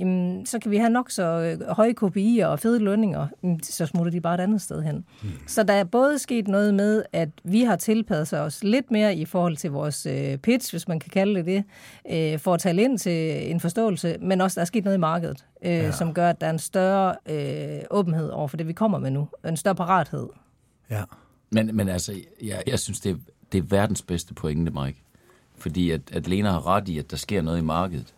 jamen, så kan vi have nok så øh, høje KPI'er og fede lønninger, jamen, så smutter de bare et andet sted hen. Mm. Så der er både sket noget med, at vi har tilpasset os lidt mere i forhold til vores øh, pitch, hvis man kan kalde det det, øh, for at tale ind til en forståelse, men også der er sket noget i markedet, øh, ja. som gør, at der er en større øh, åbenhed over for det, vi kommer med nu. En større parathed. Ja. Men, men altså, jeg, jeg synes, det er, det er verdens bedste pointe, Mike. Fordi at, at Lena har ret i, at der sker noget i markedet.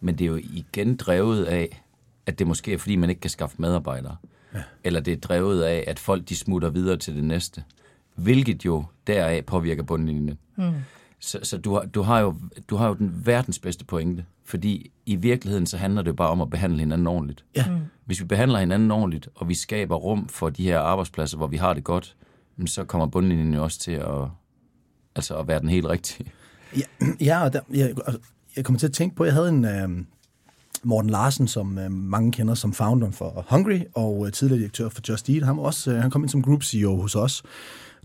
Men det er jo igen drevet af, at det måske er, fordi man ikke kan skaffe medarbejdere. ja. eller det er drevet af, at folk de smutter videre til det næste, hvilket jo deraf påvirker bundlinjen. Mm. Så, så du, har, du, har jo, du har jo den verdens bedste pointe, fordi i virkeligheden så handler det bare om at behandle hinanden ordentligt. Ja. Mm. Hvis vi behandler hinanden ordentligt, og vi skaber rum for de her arbejdspladser, hvor vi har det godt, så kommer bundlinjen jo også til at, altså at være den helt rigtige. Ja, (clears throat) ja og der, jeg, jeg kommer til at tænke på, at jeg havde en øh, Morten Larsen, som øh, mange kender som founder for Hungry, og øh, tidligere direktør for Just Eat. Han, var også, øh, han kom ind som group CEO hos os.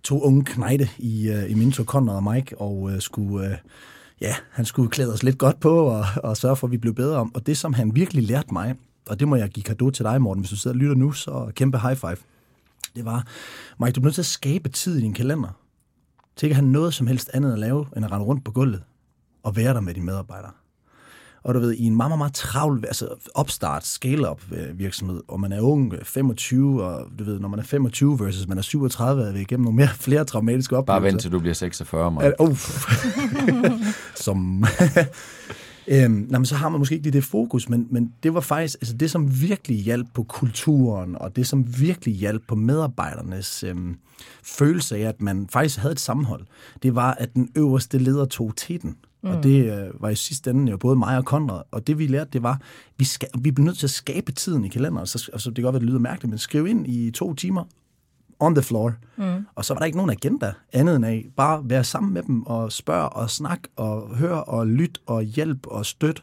To unge knejde i, øh, i Minto, Conrad og Mike, og øh, skulle... Øh, ja, han skulle klæde os lidt godt på og, og sørge for, at vi blev bedre om. Og det, som han virkelig lærte mig, og det må jeg give kado til dig, Morten, hvis du sidder og lytter nu, så kæmpe high five. Det var, Mike, du er nødt til at skabe tid i din kalender. Til ikke at have noget som helst andet at lave, end at rende rundt på gulvet og være der med dine medarbejdere. Og du ved, i en meget, meget, meget travl, altså opstart, scale-up øh, virksomhed, og man er ung, 25, og du ved, når man er 25 versus man er 37, er vi igennem nogle mere, (laughs) flere traumatiske oplevelser. Bare vent til du bliver 46, Mike. Uh. (laughs) som... (laughs) Øhm, nej, men så har man måske ikke lige det fokus, men, men det var faktisk altså det, som virkelig hjalp på kulturen, og det, som virkelig hjalp på medarbejdernes øhm, følelse af, at man faktisk havde et sammenhold, det var, at den øverste leder tog teten. Mm. Og det øh, var i sidste ende jo både mig og Konrad. Og det vi lærte, det var, vi, skal, vi bliver nødt til at skabe tiden i kalenderen. Så, altså, det kan godt være, det lyder mærkeligt, men skriv ind i to timer on the floor. Mm. Og så var der ikke nogen agenda andet end af bare være sammen med dem og spørge og snakke og høre og lytte og hjælpe og støtte.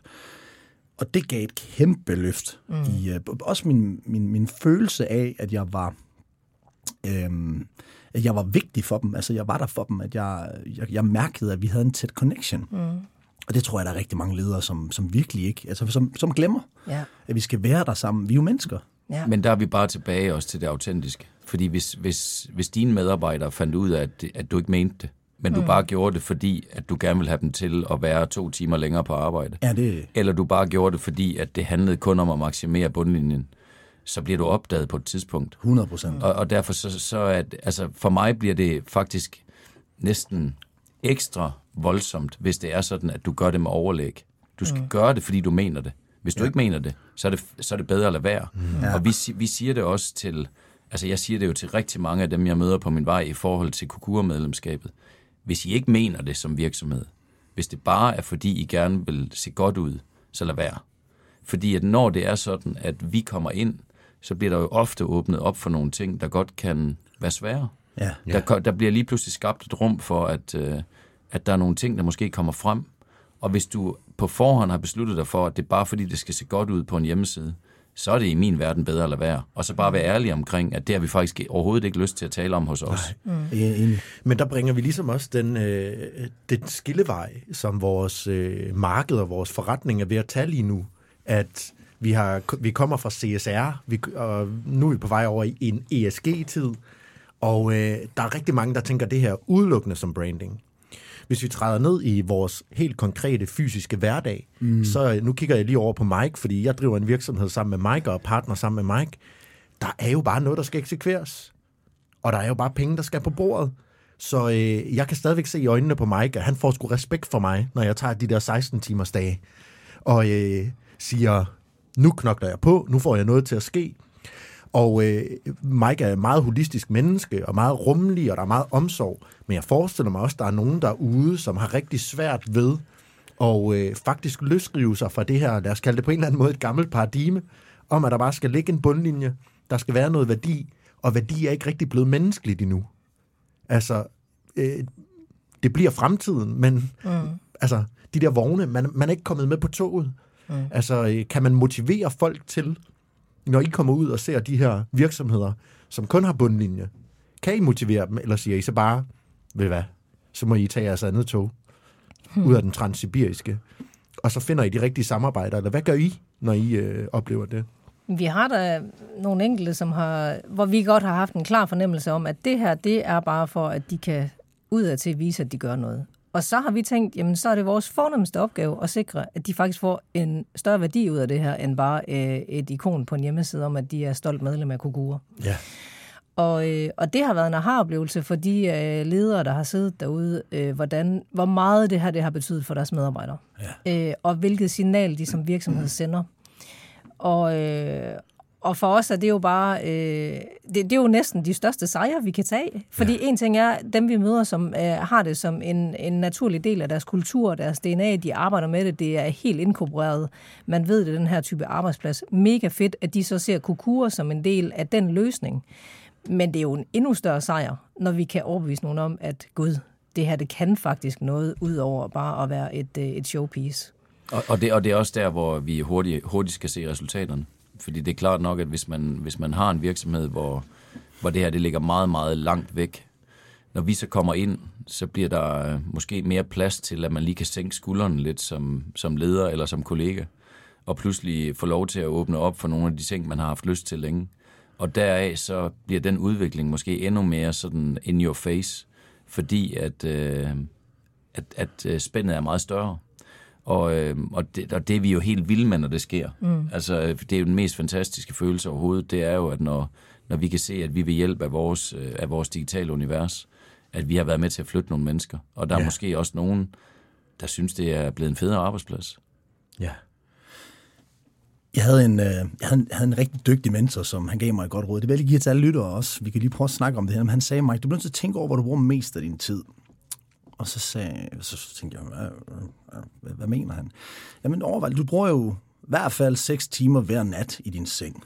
Og det gav et kæmpe løft. Mm. I, uh, også min, min, min følelse af, at jeg var... Øhm, at jeg var vigtig for dem. Altså, jeg var der for dem. At jeg, jeg, jeg mærkede, at vi havde en tæt connection. Mm. Og det tror jeg, der er rigtig mange ledere, som, som virkelig ikke... Altså, som, som glemmer, ja. at vi skal være der sammen. Vi er jo mennesker. Ja. Men der er vi bare tilbage også til det autentiske. Fordi hvis, hvis, hvis dine medarbejdere fandt ud af, at, at du ikke mente det, men mm. du bare gjorde det, fordi at du gerne vil have dem til at være to timer længere på arbejde. Ja, det... Eller du bare gjorde det, fordi at det handlede kun om at maksimere bundlinjen, så bliver du opdaget på et tidspunkt. 100 procent. Og, og derfor så, så at, altså for mig bliver det faktisk næsten ekstra voldsomt, hvis det er sådan, at du gør det med overlæg. Du skal mm. gøre det, fordi du mener det. Hvis du ja. ikke mener det, så er det, så er det bedre at lade være. Mm. Ja. Og vi, vi siger det også til, altså jeg siger det jo til rigtig mange af dem, jeg møder på min vej i forhold til kukurmedlemskabet. Hvis I ikke mener det som virksomhed, hvis det bare er fordi, I gerne vil se godt ud, så lad være. Fordi at når det er sådan, at vi kommer ind, så bliver der jo ofte åbnet op for nogle ting, der godt kan være svære. Ja. Der, der bliver lige pludselig skabt et rum for, at, øh, at der er nogle ting, der måske kommer frem. Og hvis du på forhånd har besluttet dig for, at det er bare fordi, det skal se godt ud på en hjemmeside, så er det i min verden bedre at lade være. Og så bare være ærlig omkring, at det har vi faktisk overhovedet ikke lyst til at tale om hos os. Nej. Mm. Men der bringer vi ligesom også den, øh, den skillevej, som vores øh, marked og vores forretning er ved at tage lige nu. At vi, har, vi kommer fra CSR, vi, og nu er vi på vej over i en ESG-tid, og øh, der er rigtig mange, der tænker det her udelukkende som branding. Hvis vi træder ned i vores helt konkrete fysiske hverdag, mm. så nu kigger jeg lige over på Mike, fordi jeg driver en virksomhed sammen med Mike og partner sammen med Mike. Der er jo bare noget, der skal eksekveres. Og der er jo bare penge, der skal på bordet. Så øh, jeg kan stadigvæk se i øjnene på Mike, at han får sgu respekt for mig, når jeg tager de der 16 timers dage. Og øh, siger, nu knokler jeg på, nu får jeg noget til at ske. Og øh, Mike er et meget holistisk menneske, og meget rummelig, og der er meget omsorg. Men jeg forestiller mig også, at der er nogen derude, som har rigtig svært ved at øh, faktisk løsrive sig fra det her, lad os kalde det på en eller anden måde et gammelt paradigme, om at der bare skal ligge en bundlinje, der skal være noget værdi, og værdi er ikke rigtig blevet menneskeligt endnu. Altså, øh, det bliver fremtiden, men mm. altså, de der vogne, man, man er ikke kommet med på toget. Mm. Altså, øh, kan man motivere folk til når I kommer ud og ser de her virksomheder, som kun har bundlinje, kan I motivere dem, eller siger I så bare, ved hvad, så må I tage jeres andet tog hmm. ud af den transsibiriske, og så finder I de rigtige samarbejder, eller hvad gør I, når I øh, oplever det? Vi har da nogle enkelte, som har, hvor vi godt har haft en klar fornemmelse om, at det her, det er bare for, at de kan udad til vise, at de gør noget. Og så har vi tænkt, jamen så er det vores fornemmeste opgave at sikre, at de faktisk får en større værdi ud af det her, end bare øh, et ikon på en hjemmeside om, at de er stolt medlem af Kugura. Ja. Og, øh, og det har været en aha-oplevelse for de øh, ledere, der har siddet derude, øh, hvordan, hvor meget det her det har betydet for deres medarbejdere. Ja. Øh, og hvilket signal de som virksomhed sender. Og, øh, og for os er det jo bare, øh, det, det er jo næsten de største sejre, vi kan tage. Fordi ja. en ting er, dem vi møder, som øh, har det som en, en naturlig del af deres kultur, deres DNA, de arbejder med det, det er helt inkorporeret. Man ved det, den her type arbejdsplads. Mega fedt, at de så ser Kukura som en del af den løsning. Men det er jo en endnu større sejr, når vi kan overbevise nogen om, at gud, det her det kan faktisk noget, ud over bare at være et, øh, et showpiece. Og, og, det, og det er også der, hvor vi hurtigt, hurtigt skal se resultaterne. Fordi det er klart nok, at hvis man, hvis man har en virksomhed, hvor, hvor det her det ligger meget, meget langt væk, når vi så kommer ind, så bliver der øh, måske mere plads til, at man lige kan sænke skuldrene lidt som, som leder eller som kollega, og pludselig få lov til at åbne op for nogle af de ting, man har haft lyst til længe. Og deraf så bliver den udvikling måske endnu mere sådan in your face, fordi at, øh, at, at øh, spændet er meget større. Og, øh, og, det, og det er vi jo helt vilde med, når det sker. Mm. Altså, det er jo den mest fantastiske følelse overhovedet. Det er jo, at når, når vi kan se, at vi ved hjælp af vores, øh, af vores digitale univers, at vi har været med til at flytte nogle mennesker. Og der ja. er måske også nogen, der synes, det er blevet en federe arbejdsplads. Ja. Jeg havde, en, øh, jeg havde, en, havde en rigtig dygtig mentor, som han gav mig et godt råd. Det vil jeg lige give til alle lyttere også. Vi kan lige prøve at snakke om det her. Men han sagde mig, du bliver nødt til at tænke over, hvor du bruger mest af din tid. Og så, sagde, så tænkte jeg, hvad, hvad, hvad mener han? Jamen overvej, du bruger jo i hvert fald 6 timer hver nat i din seng.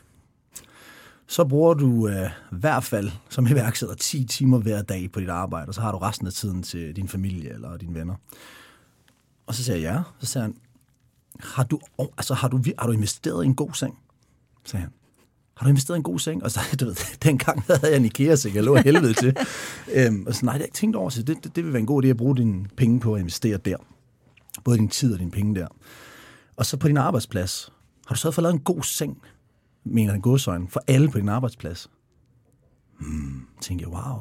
Så bruger du øh, i hvert fald som iværksætter 10 timer hver dag på dit arbejde, og så har du resten af tiden til din familie eller dine venner. Og så sagde jeg ja. Så sagde han, har du, altså, har du, har du investeret i en god seng? sagde han har du investeret i en god seng? Og så, (laughs) du ved, dengang havde jeg en IKEA-seng, jeg lå helvede til. (laughs) øhm, og så, nej, det har jeg ikke tænkt over, så det, det, det vil være en god idé at bruge dine penge på at investere der. Både din tid og dine penge der. Og så på din arbejdsplads, har du så fået lavet en god seng, mener den godsøjne, for alle på din arbejdsplads? Hmm, tænkte jeg, wow.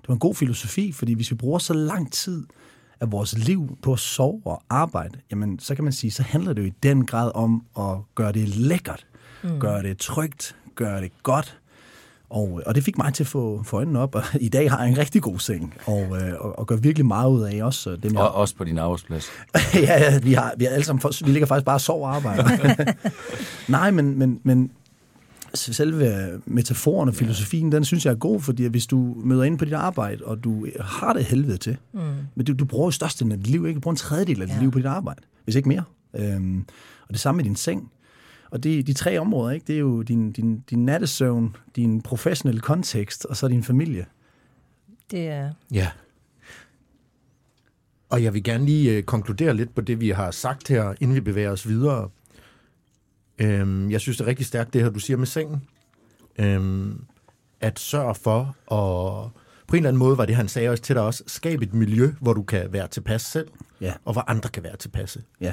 Det var en god filosofi, fordi hvis vi bruger så lang tid af vores liv på at sove og arbejde, jamen så kan man sige, så handler det jo i den grad om at gøre det lækkert mm. gøre det trygt, gøre det godt. Og, og det fik mig til at få, få øjnene op, og i dag har jeg en rigtig god seng, og, øh, og, og gør virkelig meget ud af også. Dem, jeg... Og også på din arbejdsplads. (laughs) ja, ja, vi, har, vi, har alle sammen, vi ligger faktisk bare og sover og arbejder. (laughs) Nej, men, men, men selve metaforen og filosofien, den synes jeg er god, fordi hvis du møder ind på dit arbejde, og du har det helvede til, mm. men du, du bruger jo størstedelen af dit liv, ikke? Du bruger en tredjedel af dit ja. liv på dit arbejde, hvis ikke mere. Øhm, og det samme med din seng. Og det, de tre områder, ikke? det er jo din, din, din nattesøvn, din professionelle kontekst, og så din familie. Det er... Ja. Og jeg vil gerne lige øh, konkludere lidt på det, vi har sagt her, inden vi bevæger os videre. Øhm, jeg synes, det er rigtig stærkt, det her, du siger med sengen. Øhm, at sørge for, og på en eller anden måde var det, han sagde også til dig også, skabe et miljø, hvor du kan være tilpas selv, ja. og hvor andre kan være tilpasse. Ja.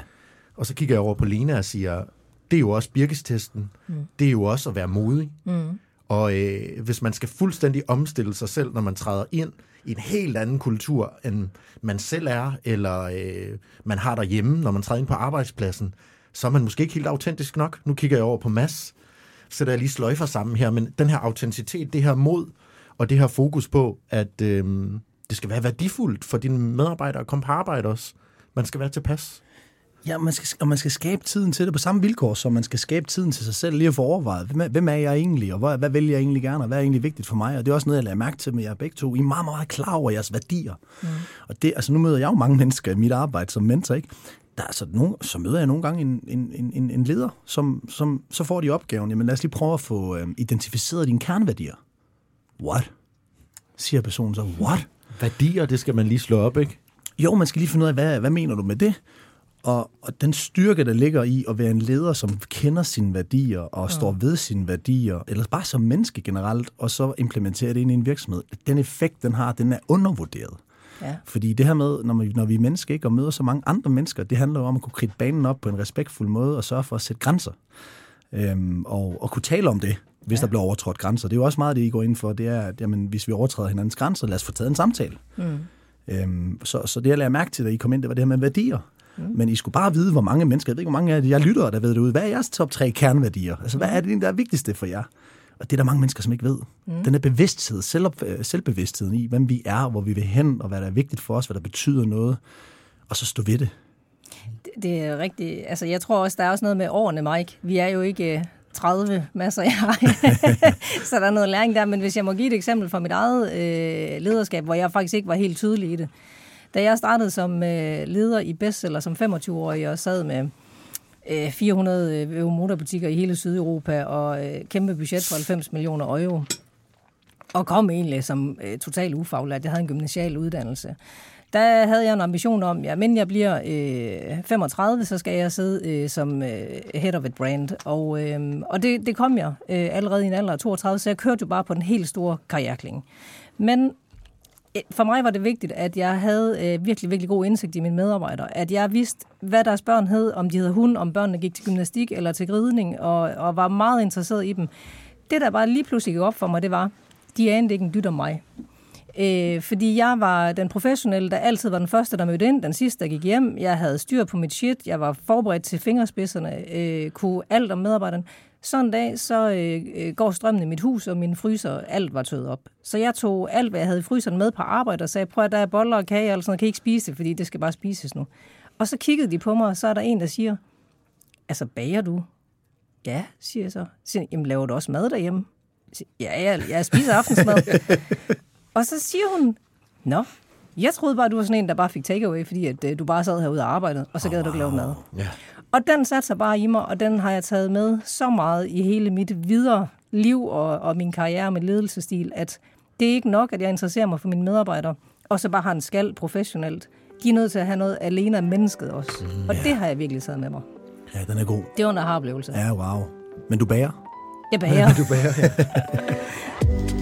Og så kigger jeg over på Lena og siger, det er jo også birkestesten. Mm. Det er jo også at være modig. Mm. Og øh, hvis man skal fuldstændig omstille sig selv, når man træder ind i en helt anden kultur, end man selv er, eller øh, man har derhjemme, når man træder ind på arbejdspladsen, så er man måske ikke helt autentisk nok. Nu kigger jeg over på Mads, sætter jeg lige sløjfer sammen her, men den her autenticitet, det her mod, og det her fokus på, at øh, det skal være værdifuldt for dine medarbejdere at komme på arbejde også. Man skal være tilpas. Ja, man skal, og man skal skabe tiden til det på samme vilkår, som man skal skabe tiden til sig selv, lige at få overvejet, hvem er, hvem er jeg egentlig, og hvad, hvad vil jeg egentlig gerne, og hvad er egentlig vigtigt for mig, og det er også noget, jeg lader mærke til med jer begge to. I er meget, meget klar over jeres værdier. Mm. Og det, altså nu møder jeg jo mange mennesker i mit arbejde som mentor, ikke? Der, altså, nogle, så møder jeg nogle gange en, en, en, en leder, som, som så får de opgaven, jamen lad os lige prøve at få øh, identificeret dine kerneværdier. What? Siger personen så, what? Værdier, det skal man lige slå op, ikke? Jo, man skal lige finde ud af, hvad, hvad mener du med det? Og, og den styrke, der ligger i at være en leder, som kender sine værdier og ja. står ved sine værdier, eller bare som menneske generelt, og så implementerer det ind i en virksomhed, den effekt, den har, den er undervurderet. Ja. Fordi det her med, når, man, når vi er mennesker ikke, og møder så mange andre mennesker, det handler jo om at kunne kridte banen op på en respektfuld måde og sørge for at sætte grænser. Øhm, og, og kunne tale om det, hvis ja. der bliver overtrådt grænser. Det er jo også meget det, I går ind for, det er, at jamen, hvis vi overtræder hinandens grænser, lad os få taget en samtale. Mm. Øhm, så, så det, jeg lagde mærke til, da I kom ind, det var det her med værdier. Mm. Men I skulle bare vide, hvor mange mennesker, jeg ved ikke, hvor mange af jer lytter, der ved det ud. Hvad er jeres top tre kerneværdier? Altså, hvad er det, der er vigtigste for jer? Og det er der mange mennesker, som ikke ved. Mm. Den er bevidsthed, selv, øh, selvbevidstheden i, hvem vi er, hvor vi vil hen, og hvad der er vigtigt for os, hvad der betyder noget. Og så stå ved det. Det, det er rigtigt. Altså, jeg tror også, der er også noget med årene, Mike. Vi er jo ikke 30 masser, jeg har. (laughs) så der er noget læring der. Men hvis jeg må give et eksempel fra mit eget øh, lederskab, hvor jeg faktisk ikke var helt tydelig i det. Da jeg startede som øh, leder i Bestseller som 25-årig og sad med øh, 400 øh, motorbutikker i hele Sydeuropa og øh, kæmpe budget på 90 millioner euro, og kom egentlig som øh, total ufaglært. Jeg havde en gymnasial uddannelse der havde jeg en ambition om, ja, men jeg bliver øh, 35, så skal jeg sidde øh, som øh, head of et brand. Og, øh, og det, det kom jeg øh, allerede i en alder af 32, så jeg kørte jo bare på den helt store karriereklinge. Men Øh, for mig var det vigtigt, at jeg havde øh, virkelig, virkelig god indsigt i mine medarbejdere. At jeg vidste, hvad deres børn hed, om de hed hund, om børnene gik til gymnastik eller til ridning, og, og var meget interesseret i dem. Det, der bare lige pludselig gik op for mig, det var, de anede ikke en dyt om mig. Øh, fordi jeg var den professionelle, der altid var den første, der mødte ind, den sidste, der gik hjem. Jeg havde styr på mit shit, jeg var forberedt til fingerspidserne, øh, kunne alt om medarbejderen. Sådan en dag, så øh, øh, går strømmen i mit hus, og min fryser, alt var tøet op. Så jeg tog alt, hvad jeg havde i fryseren med på arbejde, og sagde, prøv at der er boller og kage, eller sådan noget, kan I ikke spise det, fordi det skal bare spises nu. Og så kiggede de på mig, og så er der en, der siger, altså bager du? Ja, siger jeg så. Siger, Jamen laver du også mad derhjemme? Ja, jeg, jeg spiser aftensmad. (laughs) Og så siger hun, Nå, jeg troede bare, du var sådan en, der bare fik takeaway, fordi at, uh, du bare sad herude og arbejdede, og så gad oh, du ikke lave mad. Ja. Og den satte sig bare i mig, og den har jeg taget med så meget i hele mit videre liv og, og min karriere med ledelsestil, at det er ikke nok, at jeg interesserer mig for mine medarbejdere, og så bare har en skal professionelt. De er nødt til at have noget alene af mennesket også. Mm, og ja. det har jeg virkelig taget med mig. Ja, den er god. Det var en aha-oplevelse. Ja, wow. Men du bager? Jeg bager. (laughs) du bager, ja. (laughs)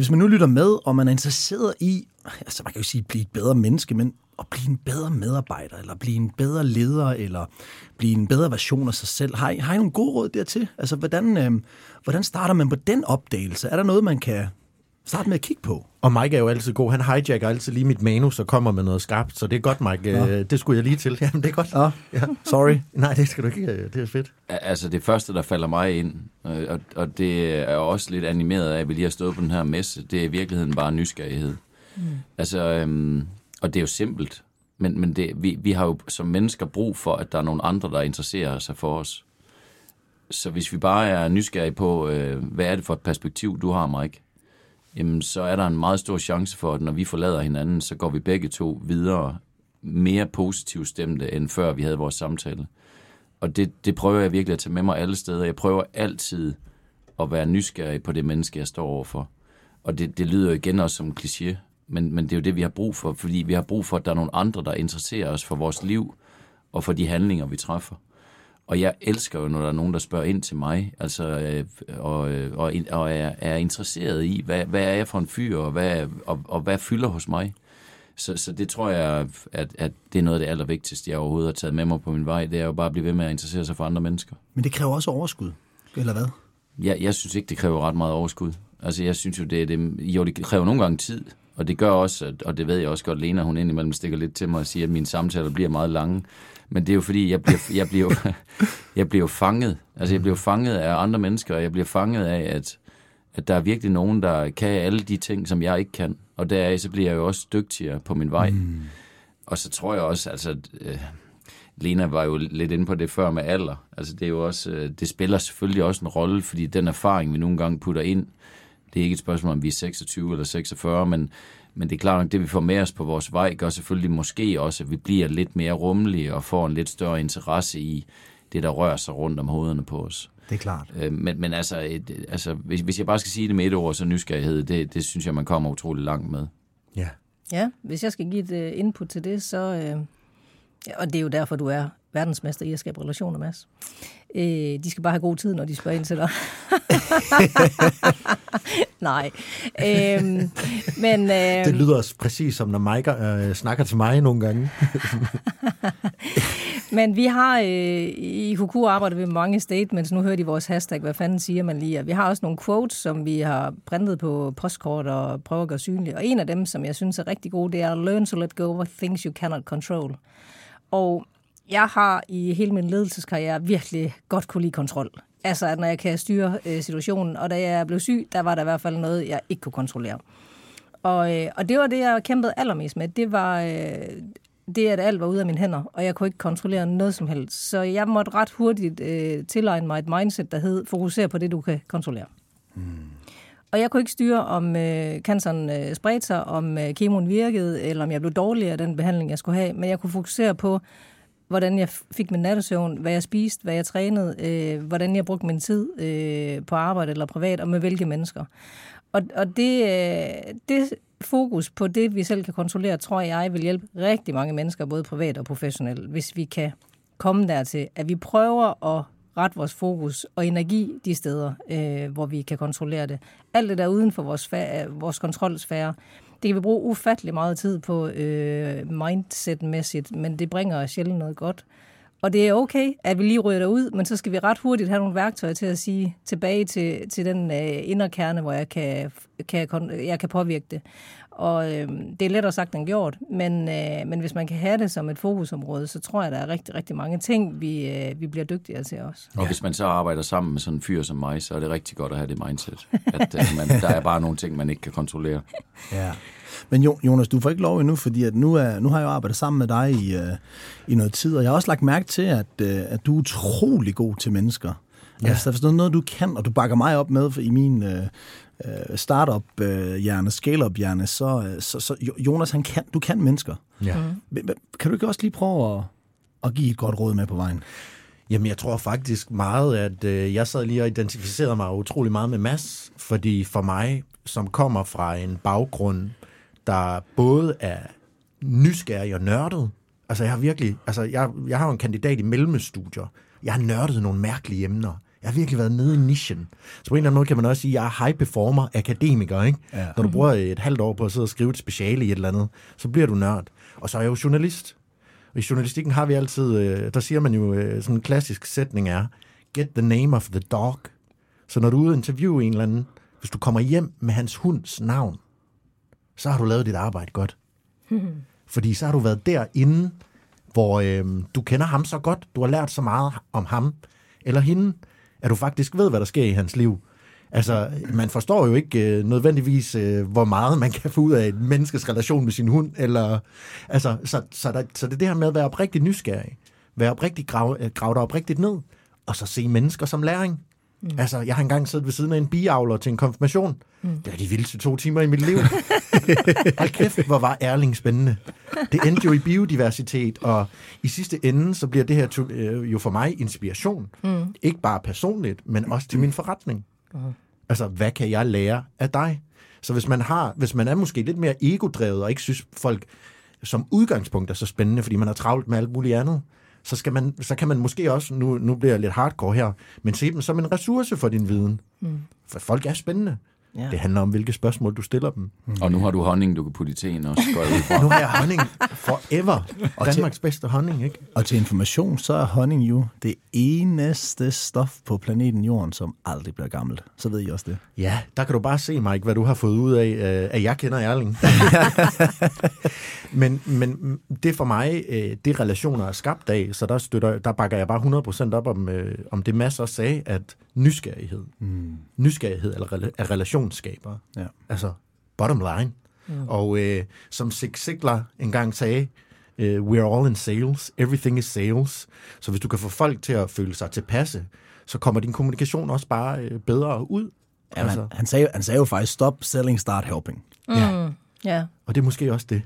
Hvis man nu lytter med, og man er interesseret i, altså man kan jo sige, blive et bedre menneske, men at blive en bedre medarbejder, eller blive en bedre leder, eller blive en bedre version af sig selv. Har I, har I nogle gode råd dertil? Altså, hvordan, øh, hvordan starter man på den opdagelse? Er der noget, man kan starte med at kigge på? Og Mike er jo altid god. Han hijacker altid lige mit manus og kommer med noget skarpt, så det er godt, Mike. Nå. Øh, Det skulle jeg lige til. (laughs) Jamen, det er godt. Nå, Ja. sorry. Nej, det skal du ikke. øh, Det er fedt. Altså det første, der falder mig ind, øh, og, og det er jo også lidt animeret af, at vi lige har stået på den her messe, det er i virkeligheden bare nysgerrighed. Mm. Altså, øhm, og det er jo simpelt, men, men det, vi, vi har jo som mennesker brug for, at der er nogle andre, der interesserer sig for os. Så hvis vi bare er nysgerrige på, øh, hvad er det for et perspektiv, du har, Mike, jamen så er der en meget stor chance for, at når vi forlader hinanden, så går vi begge to videre mere positivt stemte, end før vi havde vores samtale. Og det, det prøver jeg virkelig at tage med mig alle steder. Jeg prøver altid at være nysgerrig på det menneske, jeg står overfor. Og det, det lyder igen også som en kliché, men, men det er jo det, vi har brug for, fordi vi har brug for, at der er nogle andre, der interesserer os for vores liv og for de handlinger, vi træffer. Og jeg elsker jo, når der er nogen, der spørger ind til mig, altså, øh, og, øh, og, og er, er interesseret i, hvad, hvad er jeg for en fyr, og hvad, og, og hvad fylder hos mig. Så, så det tror jeg, at, at det er noget af det allervigtigste, jeg overhovedet har taget med mig på min vej, det er jo bare at blive ved med at interessere sig for andre mennesker. Men det kræver også overskud, eller hvad? Jeg, jeg synes ikke, det kræver ret meget overskud. Altså, jeg synes jo, det, det, jo, det kræver nogle gange tid, og det gør også, og det ved jeg også godt, Lena, hun indimellem stikker lidt til mig og siger, at mine samtaler bliver meget lange. Men det er jo fordi, jeg bliver, jeg bliver, (laughs) jeg bliver fanget. Altså, jeg bliver fanget af andre mennesker, og jeg bliver fanget af, at, at der er virkelig nogen, der kan alle de ting, som jeg ikke kan. Og deraf så bliver jeg jo også dygtigere på min vej. Mm. Og så tror jeg også, altså, øh, Lena var jo lidt inde på det før med alder. Altså, det er jo også, øh, det spiller selvfølgelig også en rolle, fordi den erfaring, vi nogle gange putter ind, Det er ikke et spørgsmål, om vi er 26 eller 46, men, men det er klart at det vi får med os på vores vej, gør selvfølgelig måske også, at vi bliver lidt mere rummelige og får en lidt større interesse i det, der rører sig rundt om hovederne på os. Det er klart. Øh, men, men altså, et, altså hvis, hvis jeg bare skal sige det med et ord, så nysgerrighed, det, det synes jeg, man kommer utrolig langt med. Ja. Ja, hvis jeg skal give et uh, input til det, så... Uh, og det er jo derfor, du er verdensmester i at skabe relationer, Mads. Uh, de skal bare have god tid, når de spørger ind til dig. (laughs) Nej. Uh, men, uh, Det lyder også præcis som, når Mike øh, snakker til mig nogle gange. (laughs) Men vi har øh, i KQ arbejdet med mange statements. Nu hører de vores hashtag, hvad fanden siger man lige. Og vi har også nogle quotes, som vi har printet på postkort og prøver at gøre synlige. Og en af dem, som jeg synes er rigtig god, det er Learn to let go of things you cannot control. Og jeg har i hele min ledelseskarriere virkelig godt kunne lide kontrol. Altså, at når jeg kan styre øh, situationen. Og da jeg blev syg, der var der i hvert fald noget, jeg ikke kunne kontrollere. Og, øh, og det var det, jeg kæmpede allermest med. Det var øh, det, at alt var ude af mine hænder, og jeg kunne ikke kontrollere noget som helst. Så jeg måtte ret hurtigt øh, tilegne mig et mindset, der hed, fokusere på det, du kan kontrollere. Mm. Og jeg kunne ikke styre, om øh, canceren øh, spredte sig, om øh, kemoen virkede, eller om jeg blev dårlig af den behandling, jeg skulle have. Men jeg kunne fokusere på, hvordan jeg fik min nattesøvn, hvad jeg spiste, hvad jeg trænede, øh, hvordan jeg brugte min tid øh, på arbejde eller privat, og med hvilke mennesker. Og, og det, øh, det fokus på det, vi selv kan kontrollere, tror jeg vil hjælpe rigtig mange mennesker, både privat og professionelt, hvis vi kan komme dertil, at vi prøver at rette vores fokus og energi de steder, øh, hvor vi kan kontrollere det. Alt det der uden for vores, vores kontrolsfære, det kan vi bruge ufattelig meget tid på øh, mindset-mæssigt, men det bringer os sjældent noget godt. Og det er okay, at vi lige ryger ud, men så skal vi ret hurtigt have nogle værktøjer til at sige tilbage til, til den øh, inderkerne, hvor jeg kan, kan, jeg kan påvirke det. Og øh, det er lettere sagt end gjort, men, øh, men hvis man kan have det som et fokusområde, så tror jeg, der er rigtig, rigtig mange ting, vi, øh, vi bliver dygtigere til også. Og ja. hvis man så arbejder sammen med sådan en fyr som mig, så er det rigtig godt at have det mindset. At øh, man, der er bare nogle ting, man ikke kan kontrollere. (laughs) Ja. Men Jonas, du får ikke lov endnu, fordi at nu, er, nu har jeg jo arbejdet sammen med dig i, uh, i noget tid, og jeg har også lagt mærke til, at, uh, at du er utrolig god til mennesker. Ja. Altså, der er noget, du kan, og du bakker mig op med i min uh, startup-hjerne, uh, scale-up-hjerne, så, uh, så, så Jonas, han kan, du kan mennesker. Ja. Mm. Kan du ikke også lige prøve at, at give et godt råd med på vejen? Jamen, jeg tror faktisk meget, at øh, jeg sad lige og identificerede mig utrolig meget med Mads, fordi for mig, som kommer fra en baggrund, der både er nysgerrig og nørdet, altså jeg har virkelig, altså jeg, jeg har jo en kandidat i mellemstudier, jeg har nørdet nogle mærkelige emner, jeg har virkelig været nede i nichen. Så på en eller anden måde kan man også sige, at jeg er high performer, akademiker, ikke? Ja. Når du bruger et halvt år på at sidde og skrive et speciale i et eller andet, så bliver du nørd. Og så er jeg jo journalist. Og i journalistikken har vi altid, øh, der siger man jo, øh, sådan en klassisk sætning er, get the name of the dog. Så når du er ude og interviewe en eller anden, hvis du kommer hjem med hans hunds navn, så har du lavet dit arbejde godt. (laughs) Fordi så har du været derinde, hvor øh, du kender ham så godt, du har lært så meget om ham eller hende, at du faktisk ved, hvad der sker i hans liv. Altså, man forstår jo ikke øh, nødvendigvis, øh, hvor meget man kan få ud af en menneskes relation med sin hund, eller, altså, så, så, der, så det er det her med at være oprigtigt nysgerrig, være oprigtigt grav, øh, grave dig oprigtigt ned, og så se mennesker som læring. Mm. Altså, jeg har engang siddet ved siden af en biavler til en konfirmation. Mm. Det var de vildeste to timer i mit liv. (laughs) Hold kæft, hvor var Erling spændende. Det endte jo i biodiversitet, og i sidste ende, så bliver det her øh, jo for mig inspiration. Mm. Ikke bare personligt, men også til min forretning. Mm. Altså, hvad kan jeg lære af dig? Så hvis man, har, hvis man er måske lidt mere egodrevet, og ikke synes folk som udgangspunkt er så spændende, fordi man har travlt med alt muligt andet, så, skal man, så kan man måske også, nu, nu bliver jeg lidt hardcore her, men se dem som en ressource for din viden. Mm. For folk er spændende. Ja. Det handler om, hvilke spørgsmål du stiller dem. Mm. Og nu har du honning, du kan putte i teen også. nu har jeg honning forever. Og Danmarks til, bedste honning, ikke? Og til information, så er honning jo det eneste stof på planeten Jorden, som aldrig bliver gammelt. Så ved I også det. Ja, der kan du bare se, Mike, hvad du har fået ud af, øh, at jeg kender Erling. (laughs) men, men det for mig, øh, det relationer er skabt af, så der, støtter, der bakker jeg bare 100% op om, øh, om det Mads også sagde, at nysgerrighed, mm. nysgerrighed eller er relationsskaber. Ja. Altså, bottom line. Mm. Og øh, som Zig Ziglar engang sagde, uh, we're all in sales, everything is sales. Så hvis du kan få folk til at føle sig tilpasse, så kommer din kommunikation også bare øh, bedre ud. Ja, altså. han, han, sagde, han sagde jo faktisk, stop selling, start helping. Ja. Ja. Og det er måske også det.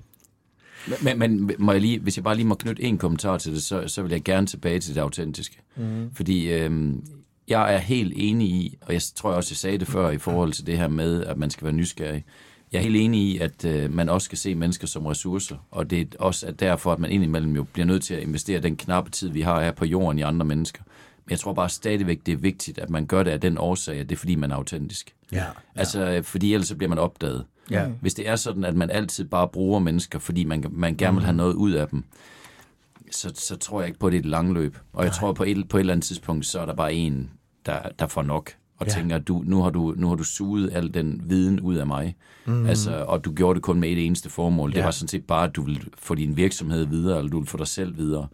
Men, men må jeg lige, hvis jeg bare lige må knytte en kommentar til det, så, så vil jeg gerne tilbage til det autentiske. Mm. Fordi øhm, jeg er helt enig i, og jeg tror også, jeg sagde det før i forhold til det her med, at man skal være nysgerrig. Jeg er helt enig i, at øh, man også skal se mennesker som ressourcer, og det er også at derfor, at man indimellem jo bliver nødt til at investere den knappe tid, vi har her på jorden i andre mennesker. Men jeg tror bare stadigvæk, det er vigtigt, at man gør det af den årsag, at det er fordi, man er autentisk. Ja, ja. Altså, fordi ellers så bliver man opdaget. Ja. Hvis det er sådan, at man altid bare bruger mennesker, fordi man, man gerne vil have noget ud af dem, så, så tror jeg ikke på, at det er et langløb. Og jeg tror, på et, på et eller andet tidspunkt, så er der bare en, der, der får nok og Ja. tænker, du, nu, har du, nu har du suget al den viden ud af mig. Mm. Altså, og du gjorde det kun med et eneste formål. Ja. Det var sådan set bare, at du ville få din virksomhed videre, eller du ville få dig selv videre.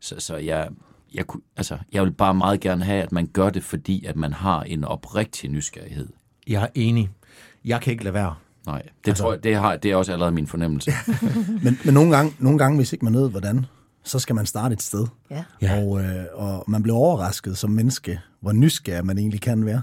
Så, så jeg, jeg, kunne, altså, jeg vil bare meget gerne have, at man gør det, fordi at man har en oprigtig nysgerrighed. Jeg er enig. Jeg kan ikke lade være. Nej, det, altså, tror jeg, det, har, det er også allerede min fornemmelse. (laughs) Men, men nogle, gange, nogle gange, hvis ikke man ved, hvordan, så skal man starte et sted. Ja. Ja. Og, øh, og man bliver overrasket som menneske, hvor nysgerrig man egentlig kan være.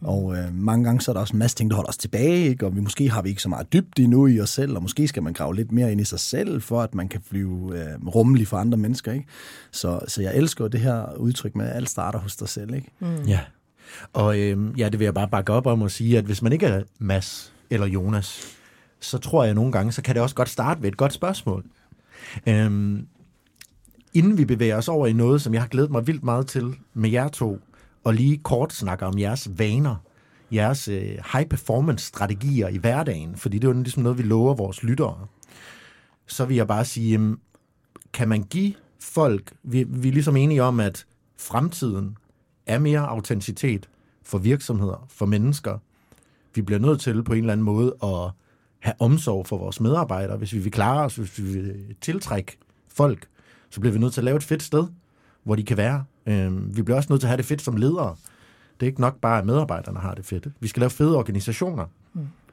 Og øh, mange gange så er der også en masse ting, der holder os tilbage, ikke? og vi, måske har vi ikke så meget dybt endnu i os selv, og måske skal man grave lidt mere ind i sig selv, for at man kan blive øh, rummelig for andre mennesker. Ikke? Så, så jeg elsker det her udtryk med, at alt starter hos dig selv. Ikke? Mm. Ja. Og øhm, ja, det vil jeg bare bakke op om at sige, at hvis man ikke er Mads eller Jonas, så tror jeg nogle gange, så kan det også godt starte ved et godt spørgsmål. Øhm, inden vi bevæger os over i noget, som jeg har glædet mig vildt meget til med jer to, og lige kort snakke om jeres vaner, jeres øh, high-performance-strategier i hverdagen, fordi det er jo ligesom noget, vi lover vores lyttere, så vil jeg bare sige, jamen, kan man give folk, vi, vi er ligesom enige om, at fremtiden er mere autenticitet for virksomheder, for mennesker. Vi bliver nødt til på en eller anden måde at have omsorg for vores medarbejdere. Hvis vi vil klare os, hvis vi vil tiltrække folk, så bliver vi nødt til at lave et fedt sted, hvor de kan være. Øhm, Vi bliver også nødt til at have det fedt som ledere. Det er ikke nok bare, at medarbejderne har det fedt. Vi skal lave fede organisationer.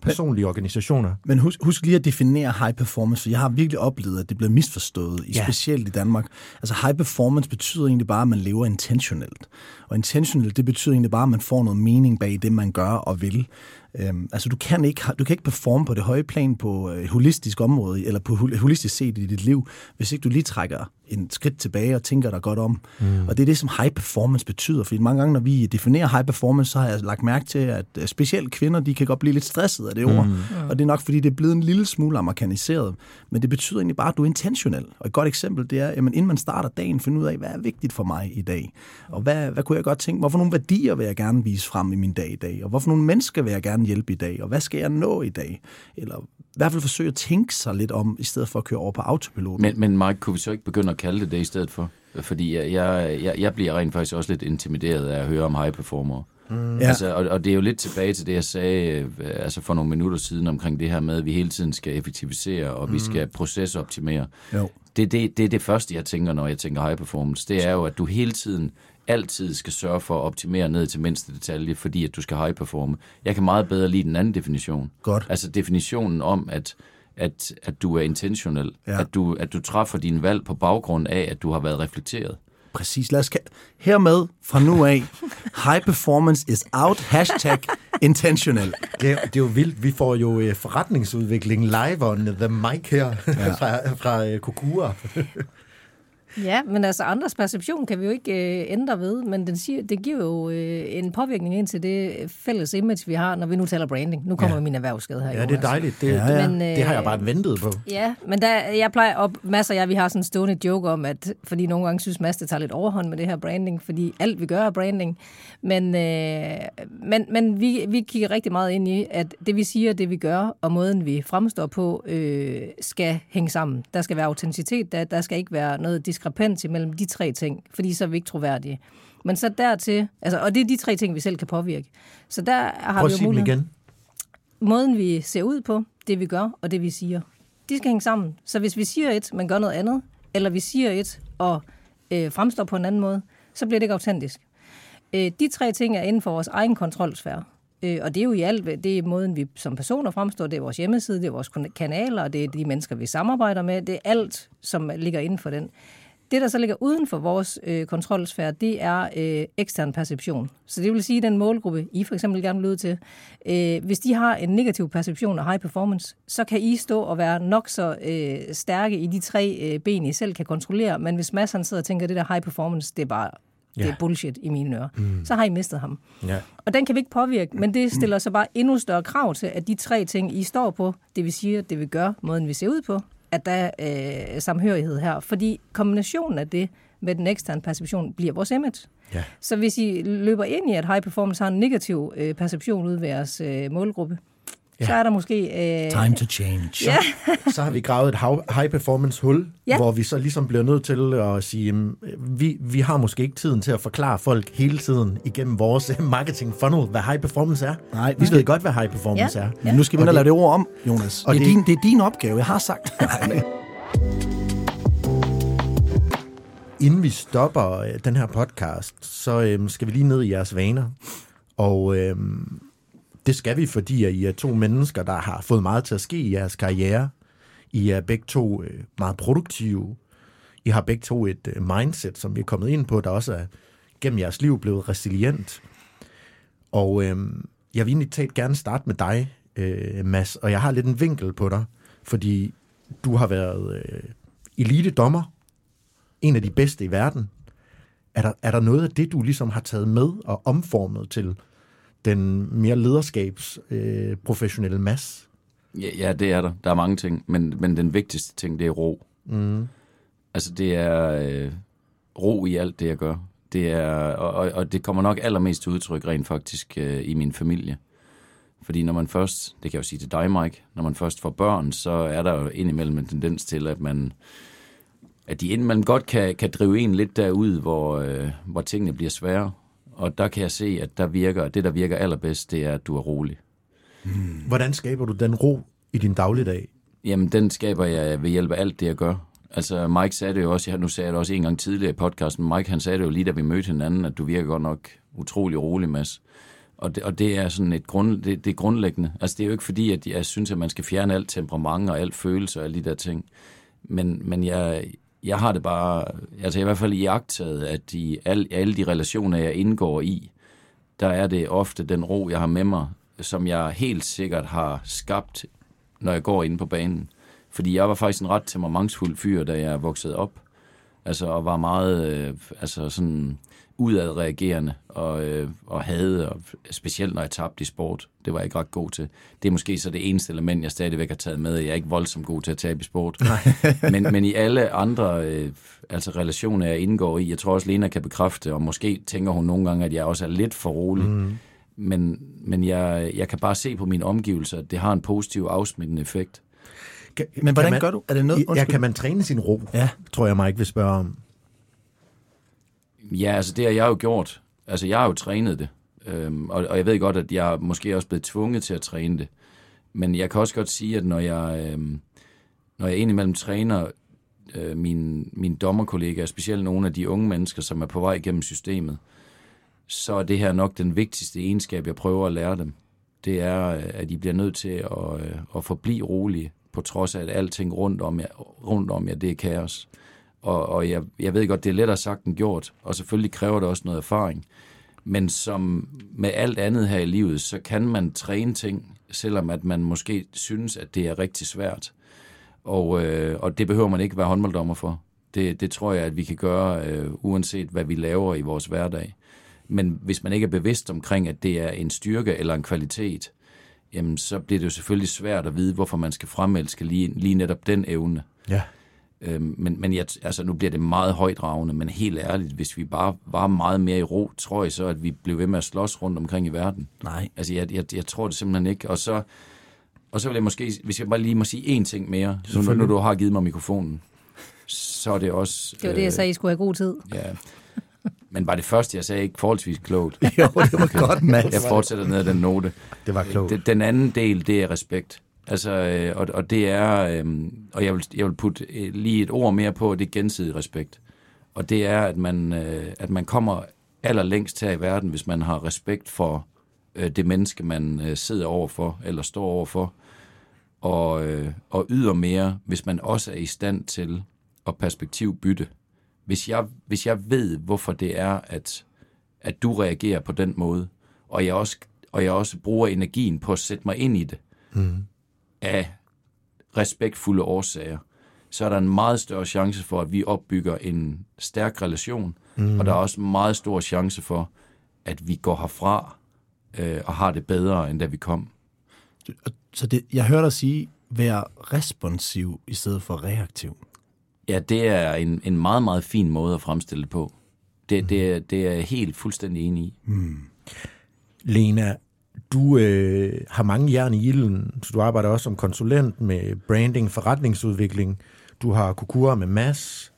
Personlige organisationer. Men husk, husk lige at definere high performance, for jeg har virkelig oplevet, at det bliver misforstået, i Ja. specielt i Danmark. Altså high performance betyder egentlig bare, at man lever intentionelt. Og intentionelt, det betyder egentlig bare, at man får noget mening bag det, man gør og vil. Øhm, altså du kan, ikke, du kan ikke performe på det høje plan på et holistisk område, eller på hol- holistisk set i dit liv, hvis ikke du lige trækker en skridt tilbage og tænker dig godt om. Mm. Og det er det, som high performance betyder. Fordi mange gange, når vi definerer high performance, så har jeg lagt mærke til, at øh, specielt kvinder, de kan godt blive lidt stresset af det ord. Mm. Og det er nok, fordi det er blevet en lille smule amerikaniseret. Men det betyder egentlig bare, at du er intentionel. Og et godt eksempel, det er, at inden man starter dagen, finde ud af, hvad er vigtigt for mig i dag? Og hvad, hvad kunne jeg godt tænke? Hvorfor nogle værdier vil jeg gerne vise frem i min dag i dag? Og hvorfor nogle mennesker vil jeg gerne hjælpe i dag? Og hvad skal jeg nå i dag? Eller i hvert fald forsøge at tænke sig lidt om, i stedet for at køre over på autopilot. Men, men Mike, kunne vi så ikke begynde at kalde det det i stedet for? Fordi jeg, jeg, jeg, jeg bliver rent faktisk også lidt intimideret af at høre om high performer. Mm. Ja. Altså, og, og det er jo lidt tilbage til det, jeg sagde øh, altså for nogle minutter siden omkring det her med, at vi hele tiden skal effektivisere, og mm. vi skal procesoptimere. Jo. Det, det, det er det første, jeg tænker, når jeg tænker high performance. Det er jo, at du hele tiden altid skal sørge for at optimere ned til mindste detalje, fordi at du skal high performe. Jeg kan meget bedre lide den anden definition. Godt. Altså definitionen om, at, at, at du er intentionel. Ja. At, du, at du træffer dine valg på baggrund af, at du har været reflekteret. Præcis. Lad os ka- hermed fra nu af, (laughs) high performance is out, hashtag intentional. Det er, det er jo vildt. Vi får jo øh, forretningsudvikling live on the mic her ja. (laughs) fra, fra Kokura. (laughs) Ja, men altså andres perception kan vi jo ikke øh, ændre ved, men den siger, det giver jo øh, en påvirkning ind til det fælles image, vi har, når vi nu taler branding. Nu kommer ja. min erhvervsskade her, Ja, det er Jonas. dejligt. Det, Ja, ja. det, det har jeg bare ventet på. Ja, men der, jeg plejer op, masser af jer, vi har sådan en stående joke om, at fordi nogle gange synes Mads, det tager lidt overhånd med det her branding, fordi alt vi gør er branding. Men, øh, men, men vi, vi kigger rigtig meget ind i, at det vi siger, det vi gør, og måden vi fremstår på, øh, skal hænge sammen. Der skal være autenticitet, der, der skal ikke være noget diskrepans imellem de tre ting, fordi så er vi ikke troværdige. Men så dertil, altså, og det er de tre ting, vi selv kan påvirke. Så der har Prøv vi jo mulighed igen. måden, vi ser ud på, det vi gør og det vi siger, de skal hænge sammen. Så hvis vi siger et, men gør noget andet, eller vi siger et og øh, fremstår på en anden måde, så bliver det ikke autentisk. Øh, de tre ting er inden for vores egen kontrolsfære. Øh, og det er jo i alt, det er måden, vi som personer fremstår, det er vores hjemmeside, det er vores kanaler, og det er de mennesker, vi samarbejder med, det er alt, som ligger inden for den. Det, der så ligger uden for vores øh, kontrolsfære, det er øh, ekstern perception. Så det vil sige, at den målgruppe, I for eksempel gerne vil ud til, øh, hvis de har en negativ perception af high performance, så kan I stå og være nok så øh, stærke i de tre øh, ben, I selv kan kontrollere. Men hvis masserne sidder og tænker, at det der high performance, det er bare det er bullshit i mine ører, mm. så har I mistet ham. Ja. Og den kan vi ikke påvirke, men det stiller så bare endnu større krav til, at de tre ting, I står på, det vil sige, at det vil gøre måden, vi ser ud på, at der er øh, samhørighed her. Fordi kombinationen af det med den eksterne perception bliver vores image. Ja. Så hvis I løber ind i, at high performance har en negativ øh, perception ud ved jeres øh, målgruppe, ja. så er der måske... Øh, Time to change. Ja. (laughs) Så har vi gravet et hav- high performance hul, Ja. hvor vi så ligesom bliver nødt til at sige, jamen, vi, vi har måske ikke tiden til at forklare folk hele tiden igennem vores øh, marketing funnel, hvad high performance er. Nej, vi ved godt, hvad high performance Ja. er. Men nu skal vi ind og lave det- ord om, Jonas. og det, er det- din, det er din opgave, jeg har sagt. (laughs) Inden vi stopper øh, den her podcast, så øh, skal vi lige ned i jeres vaner. Og øh, det skal vi, fordi I er to mennesker, der har fået meget til at ske i jeres karriere. I er begge to øh, meget produktive. I har begge to et øh, mindset, som vi er kommet ind på, der også er gennem jeres liv blevet resilient. Og øh, jeg vil egentlig talt gerne starte med dig, øh, Mads, og jeg har lidt en vinkel på dig, fordi du har været øh, elite-dommer, en af de bedste i verden. Er der, er der noget af det, du ligesom har taget med og omformet til den mere lederskabsprofessionelle øh, Mads? Ja, ja, det er der. Der er mange ting, men, men den vigtigste ting, det er ro. Mm. Altså, det er øh, ro i alt det, jeg gør. Det er, og, og, og det kommer nok allermest til udtryk rent faktisk øh, i min familie. Fordi når man først, det kan jeg jo sige til dig, Mike, når man først får børn, så er der jo indimellem en tendens til, at man at de indimellem godt kan, kan drive en lidt derud, hvor, øh, hvor tingene bliver svære. Og der kan jeg se, at der virker, det, der virker allerbedst, det er, at du er rolig. Hvordan skaber du den ro i din dagligdag? Jamen, den skaber jeg ved hjælp af alt det, jeg gør. Altså, Mike sagde det jo også, ja, nu sagde jeg det også en gang tidligere i podcasten, Mike han sagde det jo lige, da vi mødte hinanden, at du virker godt nok utrolig rolig, Mads. Og det, og det er sådan et grund, det, det er grundlæggende. Altså, det er jo ikke fordi, at jeg synes, at man skal fjerne alt temperament og alt følelse og alle de der ting. Men, men jeg, jeg har det bare, altså jeg har i hvert fald iagtaget, at i alle, alle de relationer, jeg indgår i, der er det ofte den ro, jeg har med mig, som jeg helt sikkert har skabt, når jeg går ind på banen. Fordi jeg var faktisk en ret temperamentsfuld fyr, da jeg voksede op. Altså, og var meget øh, altså sådan udadreagerende og, øh, og havde, og specielt når jeg tabte i sport. Det var jeg ikke ret god til. Det er måske så det eneste element, jeg stadigvæk har taget med. Jeg er ikke voldsomt god til at tabe i sport. (laughs) men, men i alle andre øh, altså relationer, jeg indgår i, jeg tror også, Lena kan bekræfte, og måske tænker hun nogle gange, at jeg også er lidt for rolig. Mm. Men, men jeg, jeg kan bare se på mine omgivelser, at det har en positiv afsmittende effekt. Kan, Men hvordan man, gør du? Er det noget? Ja, Undskyld. kan man træne sin ro? Ja. Tror jeg mig ikke vil spørge om. Ja, altså det har jeg jo gjort. Altså jeg har jo trænet det. Øhm, og, og jeg ved godt, at jeg er måske også blevet tvunget til at træne det. Men jeg kan også godt sige, at når jeg, øhm, når jeg indimellem træner øh, mine, mine dommerkollegaer, specielt nogle af de unge mennesker, som er på vej igennem systemet, så er det her nok den vigtigste egenskab, jeg prøver at lære dem. Det er, øh, at de bliver nødt til at, øh, at forblive rolige, på trods af, at alting rundt om jer, rundt om jer det er kaos. Og, og jeg, jeg ved godt, det er lettere sagt end gjort, og selvfølgelig kræver det også noget erfaring. Men som med alt andet her i livet, så kan man træne ting, selvom at man måske synes, at det er rigtig svært. Og, øh, og det behøver man ikke være håndbolddommer for. Det, det tror jeg, at vi kan gøre, øh, uanset hvad vi laver i vores hverdag. Men hvis man ikke er bevidst omkring, at det er en styrke eller en kvalitet, jamen så bliver det jo selvfølgelig svært at vide, hvorfor man skal fremelske lige, lige netop den evne. Ja. Øhm, men men jeg, altså, nu bliver det meget højdragende, men helt ærligt, hvis vi bare var meget mere i ro, tror jeg så, at vi blev ved med at slås rundt omkring i verden. Nej. Altså, jeg, jeg, jeg tror det simpelthen ikke. Og så, og så vil jeg måske, hvis jeg bare lige må sige én ting mere, så nu, nu du har givet mig mikrofonen, så er det også... Det var det, jeg sagde, I skulle have god tid. Ja. Men var det første, jeg sagde, ikke forholdsvis klogt? (laughs) Jo, det var godt, Mads. Jeg fortsætter ned ad den note. Det var klogt. Den, den anden del, det er respekt. Altså, øh, og, og det er, øh, og jeg vil, jeg vil putte øh, lige et ord mere på, det er gensidig respekt. Og det er, at man, øh, at man kommer allerlængst her i verden, hvis man har respekt for øh, det menneske, man øh, sidder overfor, eller står overfor, og, øh, og yder mere, hvis man også er i stand til at perspektivbytte hvis jeg, hvis jeg ved, hvorfor det er, at, at du reagerer på den måde, og jeg også, og jeg også bruger energien på at sætte mig ind i det, mm af respektfulde årsager, så er der en meget større chance for, at vi opbygger en stærk relation, mm. og der er også en meget stor chance for, at vi går herfra øh, og har det bedre, end da vi kom. Så det, jeg hører dig sige, vær responsiv i stedet for reaktiv. Ja, det er en, en meget, meget fin måde at fremstille det på. Det, mm. det, er, det er jeg helt fuldstændig enig i. Mm. Lena, du øh, har mange jern i ilden, så du arbejder også som konsulent med branding, forretningsudvikling. Du har Kukura med Mass.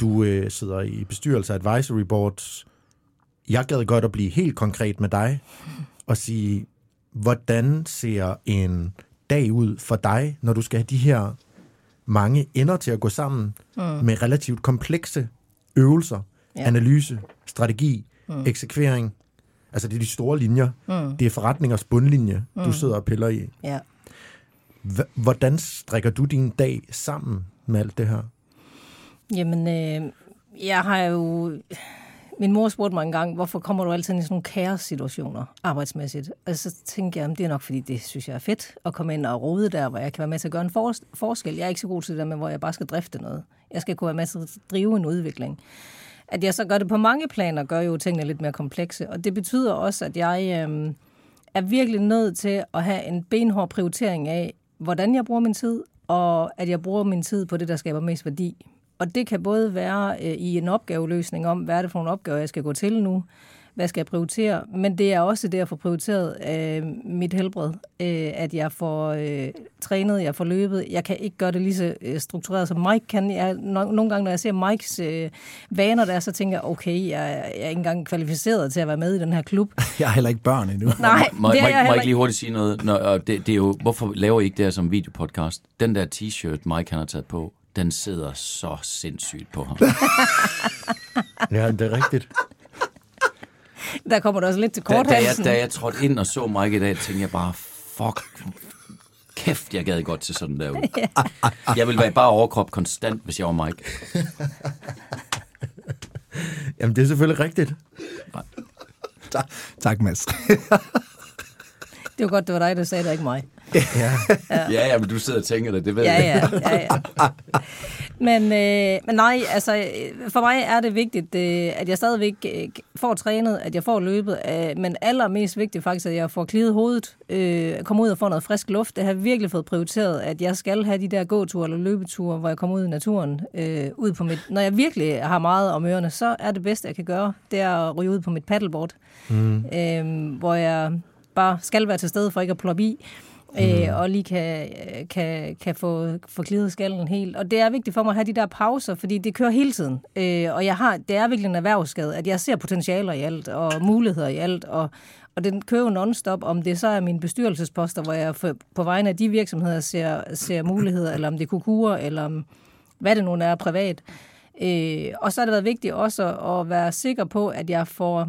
Du øh, sidder i bestyrelse af advisory boards. Jeg gad godt at blive helt konkret med dig og sige, hvordan ser en dag ud for dig, når du skal have de her mange ender til at gå sammen mm. med relativt komplekse øvelser, ja. analyse, strategi, mm. eksekvering. Altså det er de store linjer. Mm. Det er forretningers bundlinje, mm. du sidder og piller i. Ja. Hvordan strikker du din dag sammen med alt det her? Jamen, øh, jeg har jo min mor spurgte mig engang, hvorfor kommer du altid i sådan nogle kaos-situationer arbejdsmæssigt? Og så tænkte jeg, at det er nok, fordi det synes jeg er fedt at komme ind og rode der, hvor jeg kan være med til at gøre en for- forskel. Jeg er ikke så god til det der med, hvor jeg bare skal drifte noget. Jeg skal kunne være med til at drive en udvikling. At jeg så gør det på mange planer, gør jo tingene lidt mere komplekse. Og det betyder også, at jeg øh, er virkelig nødt til at have en benhård prioritering af, hvordan jeg bruger min tid, og at jeg bruger min tid på det, der skaber mest værdi. Og det kan både være øh, i en opgaveløsning om, hvad er det for nogle opgaver, jeg skal gå til nu, hvad skal jeg prioritere, men det er også det at få prioriteret øh, mit helbred, øh, at jeg får øh, trænet, jeg får løbet. Jeg kan ikke gøre det lige så øh, struktureret som Mike kan. Jeg, no, nogle gange, når jeg ser Mikes øh, vaner der, så tænker jeg, okay, jeg, jeg er ikke engang kvalificeret til at være med i den her klub. (laughs) Jeg har heller ikke børn endnu. Nej, må, det er jeg må ikke lige hurtigt sige noget? Nå, det, det er jo, hvorfor laver I ikke det her som videopodcast? Den der t-shirt, Mike han har taget på, den sidder så sindssygt på ham. (laughs) ja, det er rigtigt. Der kommer du også lidt til kort da, da, jeg, da jeg trådte ind og så Mike i dag, tænkte jeg bare, fuck, kæft, jeg gad godt til sådan der ud. (laughs) Jeg ville være bare overkrop konstant, hvis jeg var Mike. (laughs) Jamen, det er selvfølgelig rigtigt. Tak, tak Mads. det var godt, det var dig, der sagde det, ikke mig. Ja. ja. ja, men du sidder og tænker det, det ved ja, jeg. Ja, ja, ja. Men, øh, men nej, altså for mig er det vigtigt, øh, at jeg stadigvæk øh, får trænet, at jeg får løbet, øh, men allermest vigtigt faktisk, at jeg får klidet hovedet, øh, kommer ud og får noget frisk luft. Det har virkelig fået prioriteret, at jeg skal have de der gåture eller løbeture, hvor jeg kommer ud i naturen. Øh, ud på mit, når jeg virkelig har meget om ørerne, så er det bedste, jeg kan gøre, det er at ryge ud på mit paddleboard, mm. øh, hvor jeg bare skal være til stede for ikke at ploppe i øh, mm. og lige kan, kan, kan få, få klidet skallen helt. Og det er vigtigt for mig at have de der pauser, fordi det kører hele tiden. Øh, og jeg har, det er virkelig en erhvervsskade, at jeg ser potentialer i alt, og muligheder i alt, og, og den kører non-stop, om det så er mine bestyrelsesposter, hvor jeg på vegne af de virksomheder ser, ser muligheder, eller om det er kukurer, eller om, hvad det nu er privat. Øh, og så har det været vigtigt også at være sikker på, at jeg får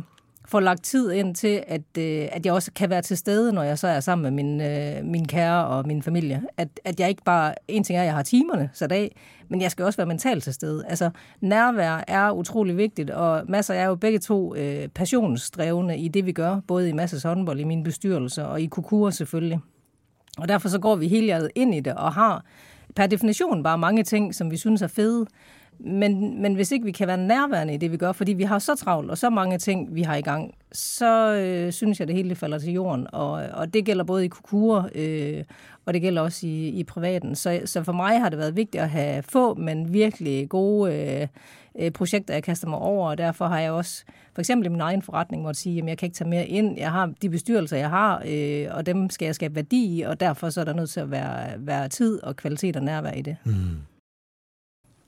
får lagt tid ind til, at, øh, at jeg også kan være til stede, når jeg så er sammen med min, øh, min kære og min familie. At, at jeg ikke bare, en ting er, at jeg har timerne sat af, men jeg skal også være mentalt til stede. Altså, nærvær er utrolig vigtigt, og masser er jo begge to øh, passionsdrevne i det, vi gør, både i Masses håndbold, i min bestyrelse og i Kukura selvfølgelig. Og derfor så går vi helt ind i det og har per definition bare mange ting, som vi synes er fede, men, men hvis ikke vi kan være nærværende i det, vi gør, fordi vi har så travlt og så mange ting, vi har i gang, så øh, synes jeg, det hele falder til jorden. Og, og det gælder både i kukurer, øh, og det gælder også i, i privaten. Så, så for mig har det været vigtigt at have få, men virkelig gode øh, øh projekter, jeg kaster mig over, og derfor har jeg også, for eksempel i min egen forretning, måtte sige, at jeg kan ikke tage mere ind. Jeg har de bestyrelser, jeg har, øh, og dem skal jeg skabe værdi i, og derfor så er der nødt til at være, være tid og kvalitet og nærvær i det. Mm.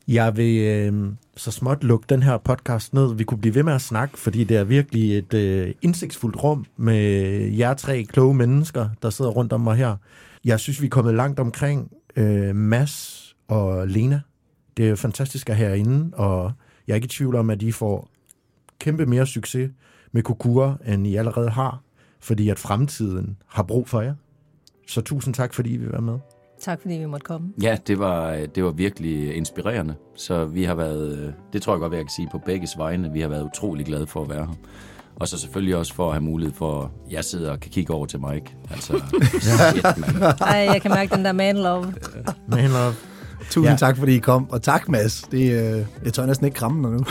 Jeg vil øh, så småt lukke den her podcast ned. Vi kunne blive ved med at snakke, fordi det er virkelig et øh, indsigtsfuldt rum med jer tre kloge mennesker, der sidder rundt om mig her. Jeg synes, vi er kommet langt omkring øh, Mads og Lena. Det er fantastisk at herinde, og jeg er ikke i tvivl om, at I får kæmpe mere succes med Kukura, end I allerede har, fordi at fremtiden har brug for jer. Så tusind tak, fordi I vil være med. Tak fordi vi måtte komme. Ja, det var, det var virkelig inspirerende. Så vi har været, øh, det tror jeg godt, jeg kan sige på begge vegne, vi har været utrolig glade for at være her. Og så selvfølgelig også for at have mulighed for, at jeg sidder og kan kigge over til Mike. Altså, (laughs) shit, mand. Ej, jeg kan mærke den der man love. (laughs) Man love. Tusind Ja. ja. tak, fordi I kom. Og tak, Mads. Det, øh, jeg tør næsten ikke kramme dig nu.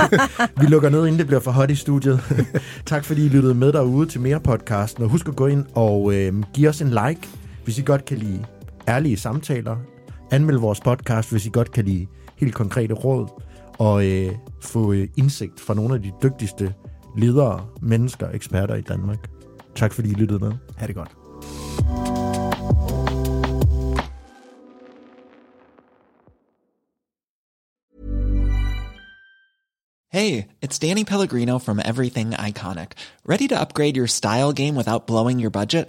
(laughs) Vi lukker ned, inden det bliver for hot i studiet. tak fordi I lyttede med derude til mere podcasten. Og husk at gå ind og øh, give os en like, hvis I godt kan lide ærlige samtaler. Anmeld vores podcast, hvis I godt kan lide helt konkrete råd. Og øh, få øh, indsigt fra nogle af de dygtigste ledere, mennesker, eksperter i Danmark. Tak fordi I lyttede med. ha' det godt. Hey, it's Danny Pellegrino from Everything Iconic. Ready to upgrade your style game without blowing your budget?